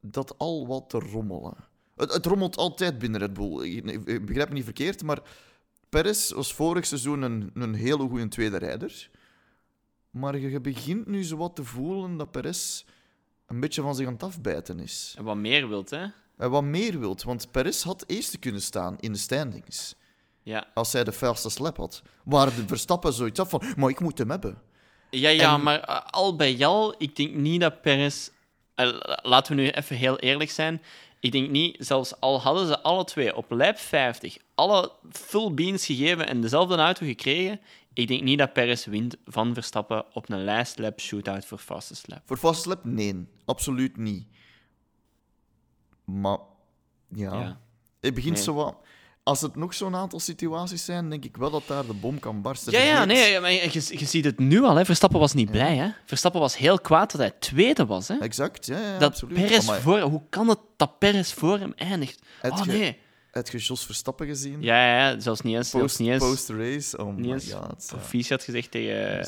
dat al wat te rommelen. Het, het rommelt altijd binnen Red Bull. Ik, ik begrijp me niet verkeerd, maar Perez was vorig seizoen een, een hele goede tweede rijder. Maar je, begint nu zo wat te voelen dat Perez een beetje van zich aan het afbijten is. En wat meer wilt, hè? En wat meer wilt, want Perez had eerste kunnen staan in de standings. Ja. Als hij de fastest lap had. Waar de Verstappen zoiets had van, maar ik moet hem hebben. Ja, ja, En- maar eh, al bij al, ik denk niet dat Perez... eh, laten we nu even heel eerlijk zijn. Ik denk niet, zelfs al hadden ze alle twee op lap 50 alle full beans gegeven en dezelfde auto gekregen, ik denk niet dat Perez wint van Verstappen op een last lap shootout voor fastest lap. Voor fastest lap, nee. Absoluut niet. Maar, ja. Ja. Het begint Nee. zo wat... Als het nog zo'n aantal situaties zijn, denk ik wel dat daar de bom kan barsten. Ja, ja, nee, maar je, je ziet het nu al. Hè. Verstappen was niet blij. Hè. Verstappen was heel kwaad dat hij tweede was. Hè. Exact, ja, ja dat absoluut. Perez Amai, voor... Hoe kan het dat Perez voor hem eindigt? Heb Oh, nee. Heb je Jos Verstappen gezien? Ja, ja, ja, zelfs niet eens... Post, niet eens Post-race? Oh my god. proficiat gezegd tegen.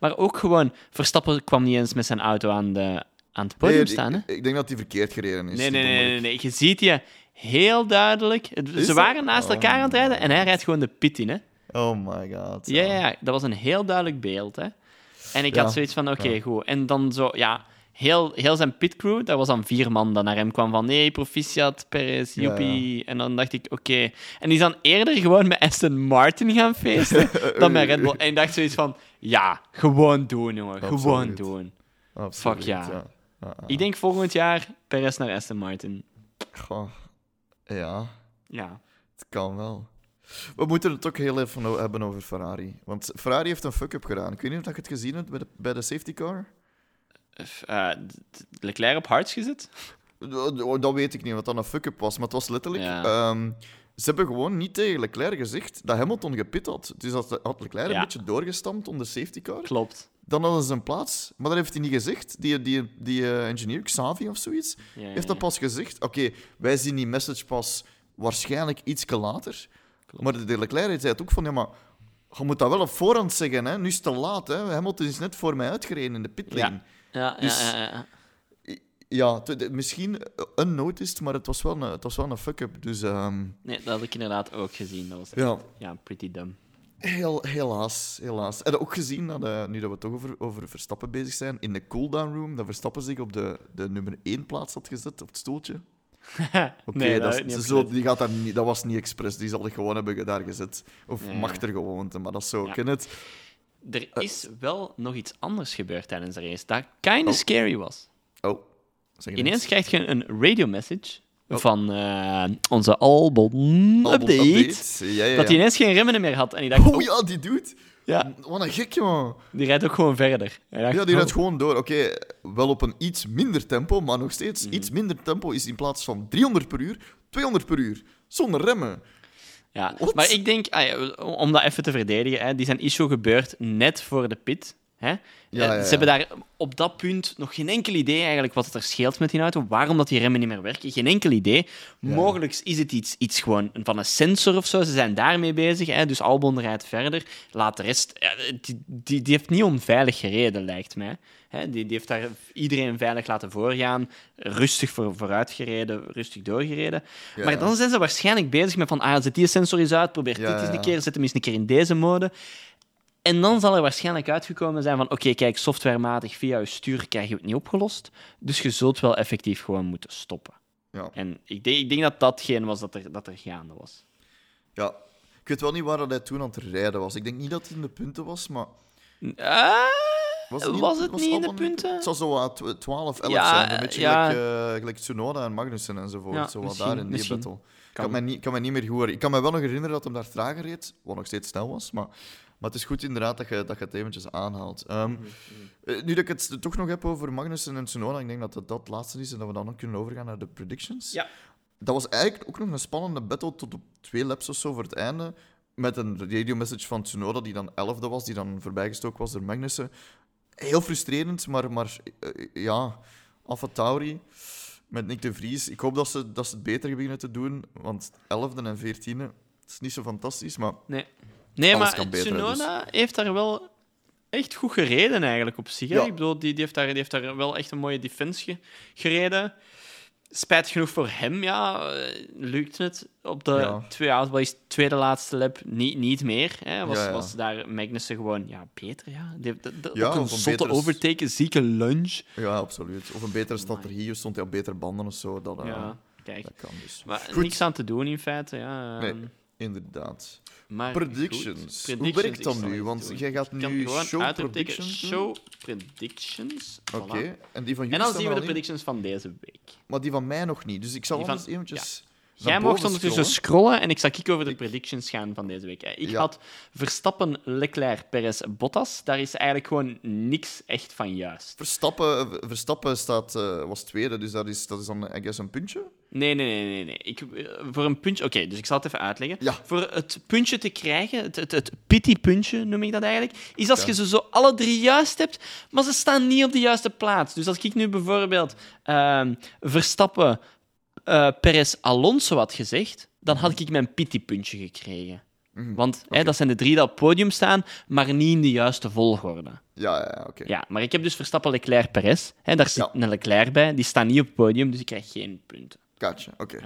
Maar ook gewoon, Verstappen kwam niet eens met zijn auto aan, de, aan het podium Nee, staan. Hè? ik, ik denk dat hij verkeerd gereden is. Nee, nee, nee, nee, nee. Je ziet je heel duidelijk. Is Ze dat? waren naast Oh, elkaar aan het rijden en hij rijdt gewoon de pit in. Hè? Oh my god. Ja, ja, dat was een heel duidelijk beeld. Hè? En ik Ja. had zoiets van: oké, Ja. goed. En dan zo, ja, heel, heel zijn pitcrew, dat was dan vier man dat naar hem kwam van: nee, proficiat, Perez, Ja, joepie. En dan dacht ik: oké. En die is dan eerder gewoon met Aston Martin gaan feesten dan met Red Bull. En ik dacht zoiets van: ja, gewoon doen, jongen. Gewoon doen. Absoluut, Fuck ja. Ik denk volgend jaar Perez naar Aston Martin. Goh. Ja, Ja. het kan wel. We moeten het ook heel even hebben over Ferrari. Want Ferrari heeft een fuck-up gedaan. Ik weet niet of je het gezien hebt bij de, bij de safety car. D- Leclerc op hards gezet? Dat dat weet ik niet, wat dat een fuck-up was. Maar het was letterlijk... Ja. ehm, ze hebben gewoon niet tegen Leclerc gezegd dat Hamilton gepit had. Dus als had Leclerc Ja. een beetje doorgestampt onder safety car, Klopt. Dan hadden ze een plaats. Maar dat heeft hij niet gezegd. Die, die, die eh, engineer, Xavi of zoiets, Ja, ja, heeft dat ja. pas gezegd. Oké, wij zien die message pas waarschijnlijk iets later. Maar de, Leclerc zei het ook van, ja, maar je moet dat wel op voorhand zeggen. Hè? Nu is het te laat. Hè? Hamilton is net voor mij uitgereden in de pitlane. Ja. Ja, Dus- ja, ja, ja. Ja, de- misschien unnoticed, maar het was wel een, het was wel een fuck-up. Dus ehm, Nee, dat had ik inderdaad ook gezien. Dat was echt, ja, ja, pretty dumb. Heel, helaas, helaas. En ook gezien, dat, eh, nu dat we toch over, over Verstappen bezig zijn, in de cooldown room, dat Verstappen zich op de, de nummer 1 plaats had gezet, op het stoeltje. Oké, nee, dat, dat, is- niet zo, opgelet. die gaat daar niet, dat was niet expres, die zal het gewoon hebben daar gezet. Of Ja, mag er gewoon, maar dat is zo, Ja. ken het. Er Eh. is wel nog iets anders gebeurd tijdens de race dat kind of Oh. scary was. Oh, Ineens eens. krijg je een radio message Oh. van eh, onze Albon Albon update. update. Ja, ja, Dat hij ineens geen remmen meer had. En ik dacht, Oh oh, ja, die doet. ja, Wat een gek, jongen. die rijdt ook gewoon verder. Dacht, Ja, die oh, rijdt gewoon door. Oké, wel op een iets minder tempo, maar nog steeds Mhm. iets minder tempo is in plaats van 300 per uur, 200 per uur. Zonder remmen. Ja, maar ik denk, ah ja, om dat even te verdedigen, hè, die zijn issue gebeurd net voor de pit. Hè? Ja, Eh, ja. Ze hebben daar op dat punt nog geen enkel idee eigenlijk wat er scheelt met die auto, waarom dat die remmen niet meer werken. Geen enkel idee. Mogelijk is het iets, iets gewoon van een sensor of zo. Ze zijn daarmee bezig. Hè? Dus Albon rijdt verder. Laat de rest... Ja, die, die, die heeft niet onveilig gereden, lijkt mij. Hè? Die, die heeft daar iedereen veilig laten voorgaan. Rustig voor, vooruit gereden, rustig doorgereden. Maar dan zijn ze waarschijnlijk bezig met van, ah, zet die sensor eens uit, probeer dit eens een keer, zet hem eens een keer in deze mode. En dan zal er waarschijnlijk uitgekomen zijn van, oké, kijk, softwarematig via je stuur krijg je het niet opgelost, dus je zult wel effectief gewoon moeten stoppen. Ja. En ik denk, ik denk dat datgene was dat er, dat er gaande was. ja. Ik weet wel niet waar dat hij toen aan het rijden was. Ik denk niet dat het in de punten was, maar... Ah, Was Was het niet in de punten? Het zal zo wat tw- 12, 11 Ja, zijn. Een beetje ja. gelijk, eh, gelijk Tsunoda en Magnussen enzovoort. Ja, zo wat daar in die battle. Ik Kan. kan me, niet, kan me niet meer goed herinneren. Ik kan me wel nog herinneren dat hem daar trager reed, wat nog steeds snel was. Maar, maar het is goed inderdaad dat je, dat je het eventjes aanhaalt. Ehm, Mhm, eh, nu dat ik het toch nog heb over Magnussen en Tsunoda, ik denk dat het dat het laatste is en dat we dan ook kunnen overgaan naar de predictions. Ja. Dat was eigenlijk ook nog een spannende battle tot op twee laps of zo voor het einde. Met een radio-message van Tsunoda, die dan elfde was, die dan voorbijgestoken was door Magnussen. Heel frustrerend, maar, maar eh, ja, Alfa Tauri. met Nick de Vries. Ik hoop dat ze, dat ze het beter beginnen te doen, want 11e en 14e, het is niet zo fantastisch, maar Nee, nee Alles maar beter, dus. Tsunoda heeft daar wel echt goed gereden eigenlijk op zich. Ja. Ik bedoel, die, die, heeft daar, die heeft daar wel echt een mooie defense ge- gereden. Spijt genoeg voor hem, ja, eh, lukt het. Op de Ja. tweede laatste lap, niet, niet meer. Hè. Was, Ja, was daar Magnussen gewoon ja, beter. Ja. Die, de, de- Ja, ook een zotte betere overtake, zieke lunge. ja, absoluut. Of een betere strategie, of stond hij op betere banden of zo. Dat, Ja, kijk. dat kan dus. Maar Goed. niks aan te doen in feite. Ja. Nee. Inderdaad. Maar Predictions. goed. Hoe werkt dat nu? Want doen. jij gaat kan nu gewoon show predictions? Show predictions. Oké, Voilà. en die van jullie En dan zien we de predictions van deze week. Maar die van mij nog niet. Dus ik zal Die van- eventjes... Jij mocht ondertussen scrollen. scrollen en ik zal kijken over de predictions gaan van deze week. Ik Ja. had Verstappen, Leclerc, Perez, Bottas. Daar is eigenlijk gewoon niks echt van juist. Verstappen, Verstappen staat, eh, was tweede, dus dat is, dat is dan, I guess, een puntje. Nee, nee, nee, nee. nee. Ik, eh, voor een puntje... Oké, dus ik zal het even uitleggen. Ja. Voor het puntje te krijgen, het, het, het pity-puntje noem ik dat eigenlijk, is als Ja. je ze zo alle drie juist hebt, maar ze staan niet op de juiste plaats. Dus als ik nu bijvoorbeeld ehm, Verstappen, eh Perez, Alonso had gezegd, dan had ik mijn pity-puntje gekregen. Mhm. Want hè, dat zijn de drie die op het podium staan, maar niet in de juiste volgorde. Ja, ja, oké. Ja, maar ik heb dus Verstappen, Leclerc, Perez. Hè, daar zit Ja. een Leclerc bij, die staan niet op het podium, dus ik krijg geen punten. Gotcha, oké.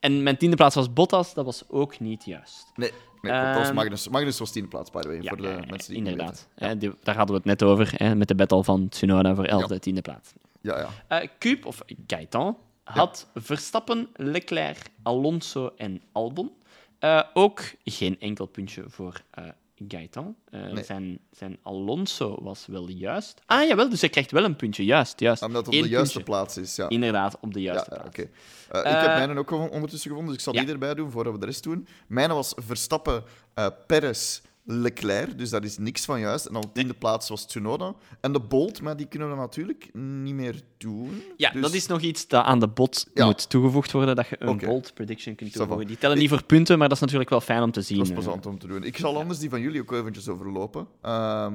En mijn tiende plaats was Bottas, dat was ook niet juist. Nee, was Ehm, Magnus. Magnus was tiende plaats, by the way, Ja, voor de ja, mensen die inderdaad. Hè, die- daar hadden we het net over, hè, met de battle van Tsunoda voor 11e, tiende plaats. Ja, ja. Eh Cube, of Gaetan, had Verstappen, Leclerc, Alonso en Albon. Eh, ook geen enkel puntje voor eh Gaetan. Eh, Nee. zijn, zijn Alonso was wel juist. Ah, jawel, dus hij krijgt wel een puntje. Juist, juist. Omdat het op Eén de juiste puntje. plaats is, ja. Inderdaad, op de Ja, juiste ja, plaats. oké. Eh, ik heb mijne ook ondertussen gevonden, dus ik zal ja. die erbij doen voordat we de rest doen. Mijne was Verstappen, Perez, Leclerc, dus daar is niks van juist. En dan op tiende plaats was Tsunoda. En de Bolt, maar die kunnen we natuurlijk niet meer doen. Ja, Dus- dat is nog iets dat aan de bot Ja. moet toegevoegd worden, dat je een Oké. bold prediction kunt toevoegen. Die tellen niet voor punten, maar dat is natuurlijk wel fijn om te zien. Dat is eh. plezant om te doen. Ik zal anders die van jullie ook eventjes overlopen. Ehm,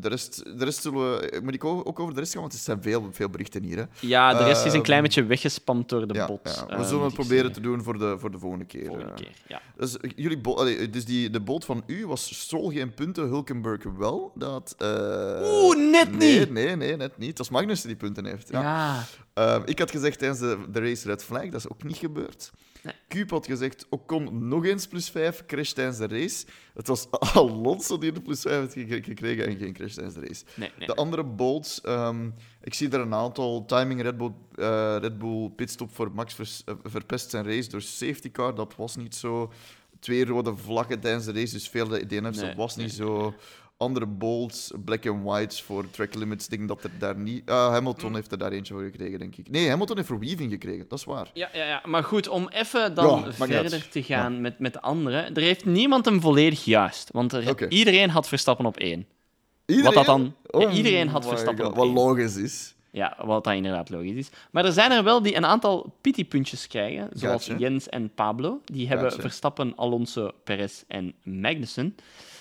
de, rest, de rest zullen we... Moet ik ook over de rest gaan? Want er zijn veel, veel berichten hier. Hè. Ja, de rest is een Ehm, klein beetje weggespamd door de Ja, bot. ja. eh, We zullen moet het proberen zeggen. te doen voor de, voor de volgende keer. Volgende eh. keer, ja. Dus, jullie bo- allee, dus die, de boot van u was Geen punten, Hulkenberg wel. Dat, eh, Oeh, net nee, niet! Nee, nee, net niet. Dat is Magnus die punten heeft. Ja. Ja. Ehm, ik had gezegd tijdens de, de race red flag, dat is ook niet gebeurd. Nee. Cube had gezegd, Ocon nog eens plus 5, crash tijdens de race. Het was Alonso die de plus 5 heeft gek- gekregen en geen crash tijdens de race. Nee, nee. De andere bolts, ehm, ik zie er een aantal. Timing Red Bull, eh, Red Bull pitstop voor Max vers- eh, verpest zijn race door safety car. Dat was niet zo. Twee rode vlaggen tijdens de race, dus veel DNF's. Nee, dat was niet zo. Andere bolts, black and whites voor track limits. Ik denk dat er daar niet. ah, Hamilton heeft er daar eentje voor gekregen, denk ik. Nee, Hamilton heeft voor weaving gekregen, dat is waar. Ja, ja, ja, maar goed, om even dan Ja, verder te gaan met, met de anderen. Er heeft niemand hem volledig juist. Want er, iedereen had Verstappen op één. Iedereen, dat dan- Oh iedereen had Verstappen God, op Wat één. logisch is. Ja, wat dat inderdaad logisch is. Maar er zijn er wel die een aantal pity-puntjes krijgen, zoals. Jens en Pablo. Die hebben. Verstappen, Alonso, Perez en Magnussen.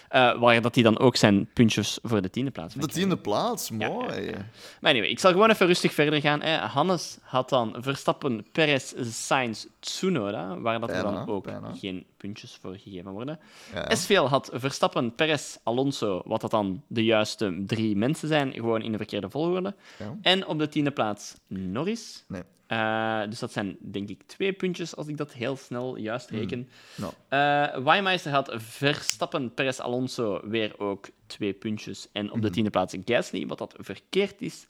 Eh, waar dat die dan ook zijn puntjes voor de tiende plaats De tiende plaats, mooi. ja, ja. Maar anyway, ik zal gewoon even rustig verder gaan. Hè. Hannes had dan Verstappen, Perez, Sainz, Tsunoda, waar dat er dan ook bijna. geen puntjes voor gegeven worden. Ja. SVL had Verstappen, Perez, Alonso, wat dat dan de juiste drie mensen zijn, gewoon in de verkeerde volgorde. Ja. En op de tiende plaats Norris. Nee. Eh, dus dat zijn denk ik twee puntjes, als ik dat heel snel juist Hmm. reken. Nou, Eh Weimeister had Verstappen, Perez, Alonso weer ook twee puntjes. En Mhm. op de tiende plaats Gasly, wat dat verkeerd is.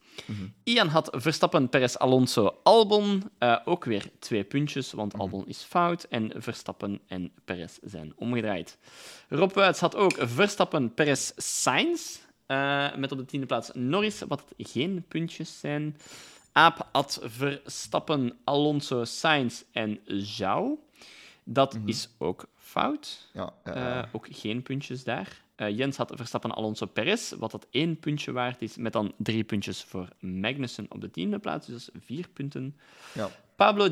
Ian had Verstappen, Perez, Alonso, Albon. eh, ook weer twee puntjes, want Mhm. Albon is fout. En Verstappen en Perez zijn omgedraaid. Rob Wuits had ook Verstappen, Perez, Sainz. eh, met op de tiende plaats Norris, wat geen puntjes zijn. Aap had Verstappen, Alonso, Sainz en Zhou. Dat is ook fout. ja. Eh, ook geen puntjes daar. Eh, Jens had Verstappen, Alonso, Perez, wat dat één puntje waard is, met dan drie puntjes voor Magnussen op de tiende plaats, dus vier punten. ja. Pablo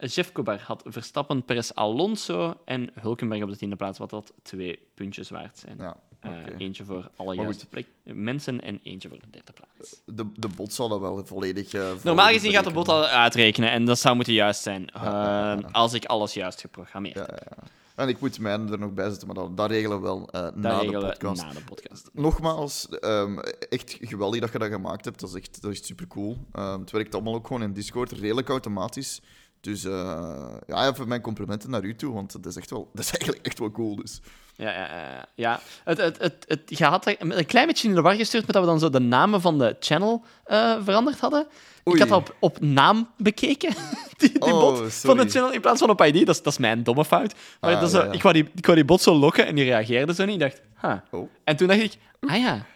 Jefcobar had Verstappen, Perez, Alonso en Hulkenberg op de tiende plaats, wat dat twee puntjes waard zijn. Ja. Eh. Eentje voor alle juiste plek, mensen en eentje voor de derde plaats. De, de bot zal dat wel volledig... eh, Normaal gezien gaat de bot al uitrekenen en dat zou moeten juist zijn. ja, ja. Eh, Als ik alles juist geprogrammeerd Ja, heb. En ik moet mij er nog bij zetten, maar dat, dat regelen we wel eh, na de regelen podcast. na de podcast. Nogmaals, ehm, echt geweldig dat je dat gemaakt hebt. Dat is echt, dat is super cool. het werkt allemaal ook gewoon in Discord, redelijk automatisch. Dus eh, ja, even mijn complimenten naar u toe, want dat is, echt wel, dat is eigenlijk echt wel cool. Dus. Ja, ja, ja. ja. Het, het, het, het, je had een klein beetje in de war gestuurd met dat we dan zo de namen van de channel eh, veranderd hadden. Oei. Ik had dat op, op naam bekeken, die, die Oh, bot van de channel, in plaats van op ID. Dat is, dat is mijn domme fout. Maar Ah, dat is zo- ja, ja. Ik, wou die, ik wou die bot zo lokken en die reageerde zo niet. Ik dacht, huh. Oh. En toen dacht ik, ah ja,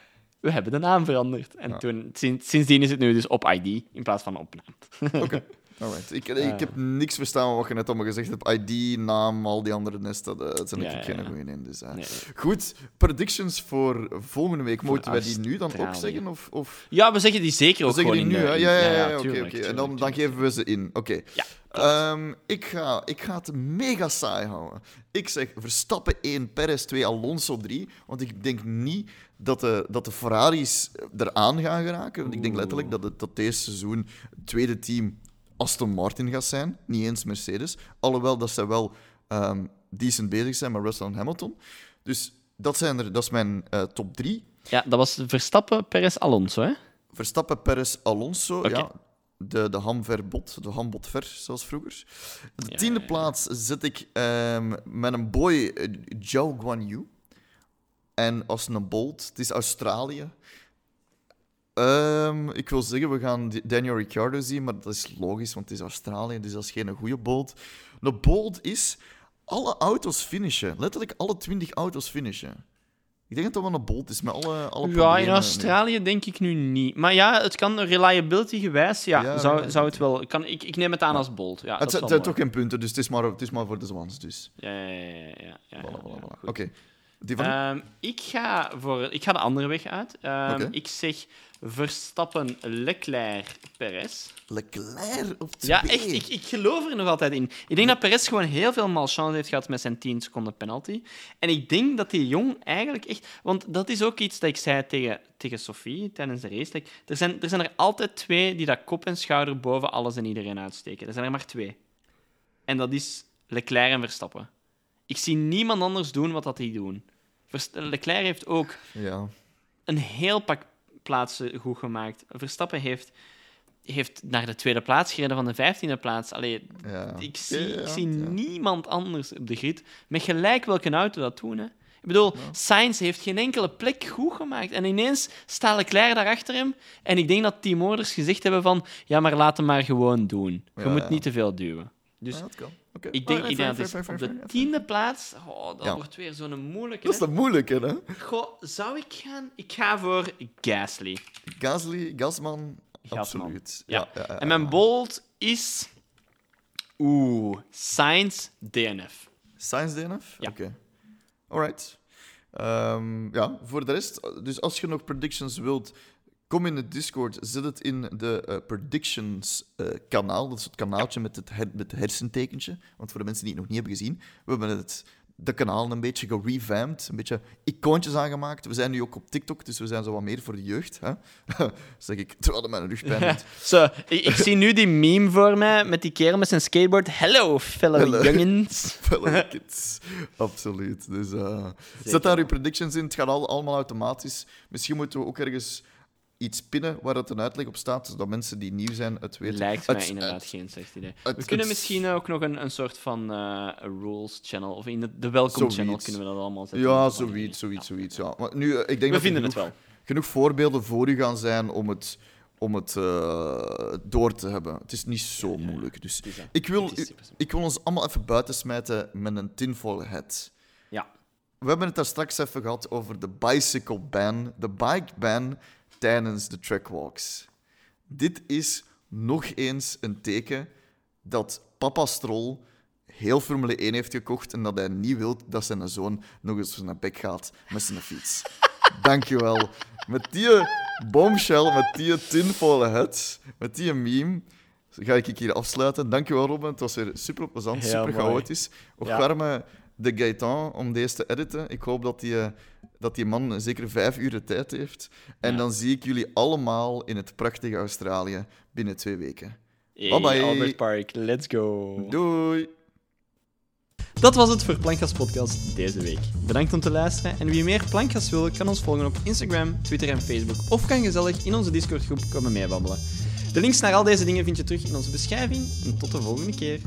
we hebben de naam veranderd. En toen, sinds, sindsdien is het nu dus op ID in plaats van op naam. Oké. Alright. Ik, Ah. ik heb niks verstaan van wat je net allemaal gezegd hebt. ID, naam, al die andere nest, dat, eh, zijn ik ja, geen ja. goeie in. Dus, eh. Nee. Goed, predictions voor volgende week. Moeten wij die nu dan ook zeggen? Of, of... Ja, we zeggen die zeker We ook zeggen die nu, Ja, ja, ja, oké. oké. En dan, geven we ze in. Oké. Ehm, ik, ga, ik ga het mega saai houden. Ik zeg Verstappen 1, Perez 2, Alonso 3. Want ik denk niet dat de, dat de Ferraris eraan gaan geraken. Want ik denk letterlijk dat, het, dat deze seizoen het tweede team Aston Martin gaat zijn. Niet eens Mercedes. Alhoewel dat zij wel ehm, decent bezig zijn met Russell en Hamilton. Dus dat, zijn er, dat is mijn eh, top 3. Ja, dat was Verstappen, Perez, Alonso, hè? Verstappen, Perez, Alonso. Ja, de, de hamverbot, de hambotver, zoals vroeger. De Ja, tiende ja, ja. plaats zet ik ehm, met een boy, eh, Zhao Guan Yu. En als een bolt, het is Australië. Ehm, ik wil zeggen, we gaan Daniel Ricciardo zien, maar dat is logisch, want het is Australië, dus dat is geen goede bolt. Een bolt is alle auto's finishen. Letterlijk alle 20 auto's finishen. Ik denk dat dat wel een bolt is, met alle, alle Ja, in Australië denk ik nu niet. Maar ja, het kan reliability gewijs, ja, Ja, zou, zou het wel... Kan, ik, ik neem het aan als bold. Ja, Het zijn, toch geen punten, dus het is maar, het is maar voor de zwans. Dus. Ja, ja, ja. ja, Voilà, voilà, voilà. Oké. Die van u? Ehm, ik, ga voor, ik ga de andere weg uit. Ehm. Ik zeg Verstappen, Leclerc, Perez. Leclerc op twee. Ja, echt, ik, ik geloof er nog altijd in. Ik denk dat Perez gewoon heel veel malchance heeft gehad met zijn 10 seconden penalty. En ik denk dat die jong eigenlijk echt... Want dat is ook iets dat ik zei tegen, tegen Sophie tijdens de race. ik- Er zijn, er zijn er altijd twee die dat kop en schouder boven alles en iedereen uitsteken. Er zijn er maar twee. En dat is Leclerc en Verstappen. Ik zie niemand anders doen wat dat die doen. Leclerc heeft ook Ja. een heel pak plaatsen goed gemaakt. Verstappen heeft, heeft naar de tweede plaats gereden van de vijftiende plaats. Allee, ja. ik zie, Ja, ik zie niemand anders op de grid met gelijk welke auto dat doen. Hè. Ik bedoel, Sainz heeft geen enkele plek goed gemaakt. En ineens staat Leclerc daar achter hem. En ik denk dat teamorders gezegd hebben van... Ja, maar laat hem maar gewoon doen. Je moet niet te veel duwen. Dus Ja, dat kan. Ik denk, Oh, denk dat is fair, op de tiende plaats... Oh, dat Ja. wordt weer zo'n moeilijke. Dat is hè. dan moeilijk, hè? Goh, zou ik gaan? Ik ga voor Gasly. Gasly, Gasman, Gasman. absoluut. Ja. Ja, ja, ja. En mijn bold is... Oeh, Sainz DNF. Science DNF? Ja. Oké. Alright. Ehm, ja, voor de rest, dus als je nog predictions wilt, kom in de Discord, zet het in de eh, predictions eh, kanaal. Dat is het kanaaltje met het, her- met het hersentekentje. Want voor de mensen die het nog niet hebben gezien, we hebben het, de kanaal een beetje gerevamped, een beetje icoontjes aangemaakt. We zijn nu ook op TikTok, dus we zijn zo wat meer voor de jeugd. Hè? zeg ik, terwijl het mijn rugpijn doet. Zo, ik, ik zie nu die meme voor mij met die kerel met zijn skateboard. Hello, fellow Hello. jongens. Fellow kids. Absoluut. Dus eh, zet daar uw predictions in. Het gaat al, allemaal automatisch. Misschien moeten we ook ergens iets pinnen waar het een uitleg op staat, zodat mensen die nieuw zijn het weten. Lijkt Het- mij inderdaad het- geen slecht idee. het- we kunnen het- misschien ook nog een, een soort van eh, rules channel, of in de, de welcome channel kunnen we dat allemaal zetten. Ja, zoiets, zoiets, zoiets. Ja. Maar nu, eh, ik denk We dat vinden het genoeg, wel. genoeg voorbeelden voor u gaan zijn om het, om het eh, door te hebben. Het is niet zo moeilijk. Dus Het ik wil, Het ik wil ons allemaal even buiten smijten met een tinfoil hat. Ja. We hebben het daar straks even gehad over de bicycle ban, de bike ban tijdens de trackwalks. Dit is nog eens een teken dat papa Stroll heel Formule 1 heeft gekocht en dat hij niet wil dat zijn zoon nog eens naar bek gaat met zijn fiets. Dankjewel. Met die bombshell, met die tinfoil hat, met die meme, ga ik hier afsluiten. Dankjewel, Robin. Het was weer super plezant, Heel super mooi. chaotisch. Ook Ja. warme de Gaëtan om deze te editen. Ik hoop dat die, eh, dat die man zeker vijf uur de tijd heeft. En Ja. dan zie ik jullie allemaal in het prachtige Australië binnen twee weken. Hey, Bye-bye. Albert Park, let's go. Doei! Dat was het voor Plankgas Podcast deze week. Bedankt om te luisteren en wie meer Plankgas wil, kan ons volgen op Instagram, Twitter en Facebook of kan gezellig in onze Discord groep komen meebabbelen. De links naar al deze dingen vind je terug in onze beschrijving en tot de volgende keer.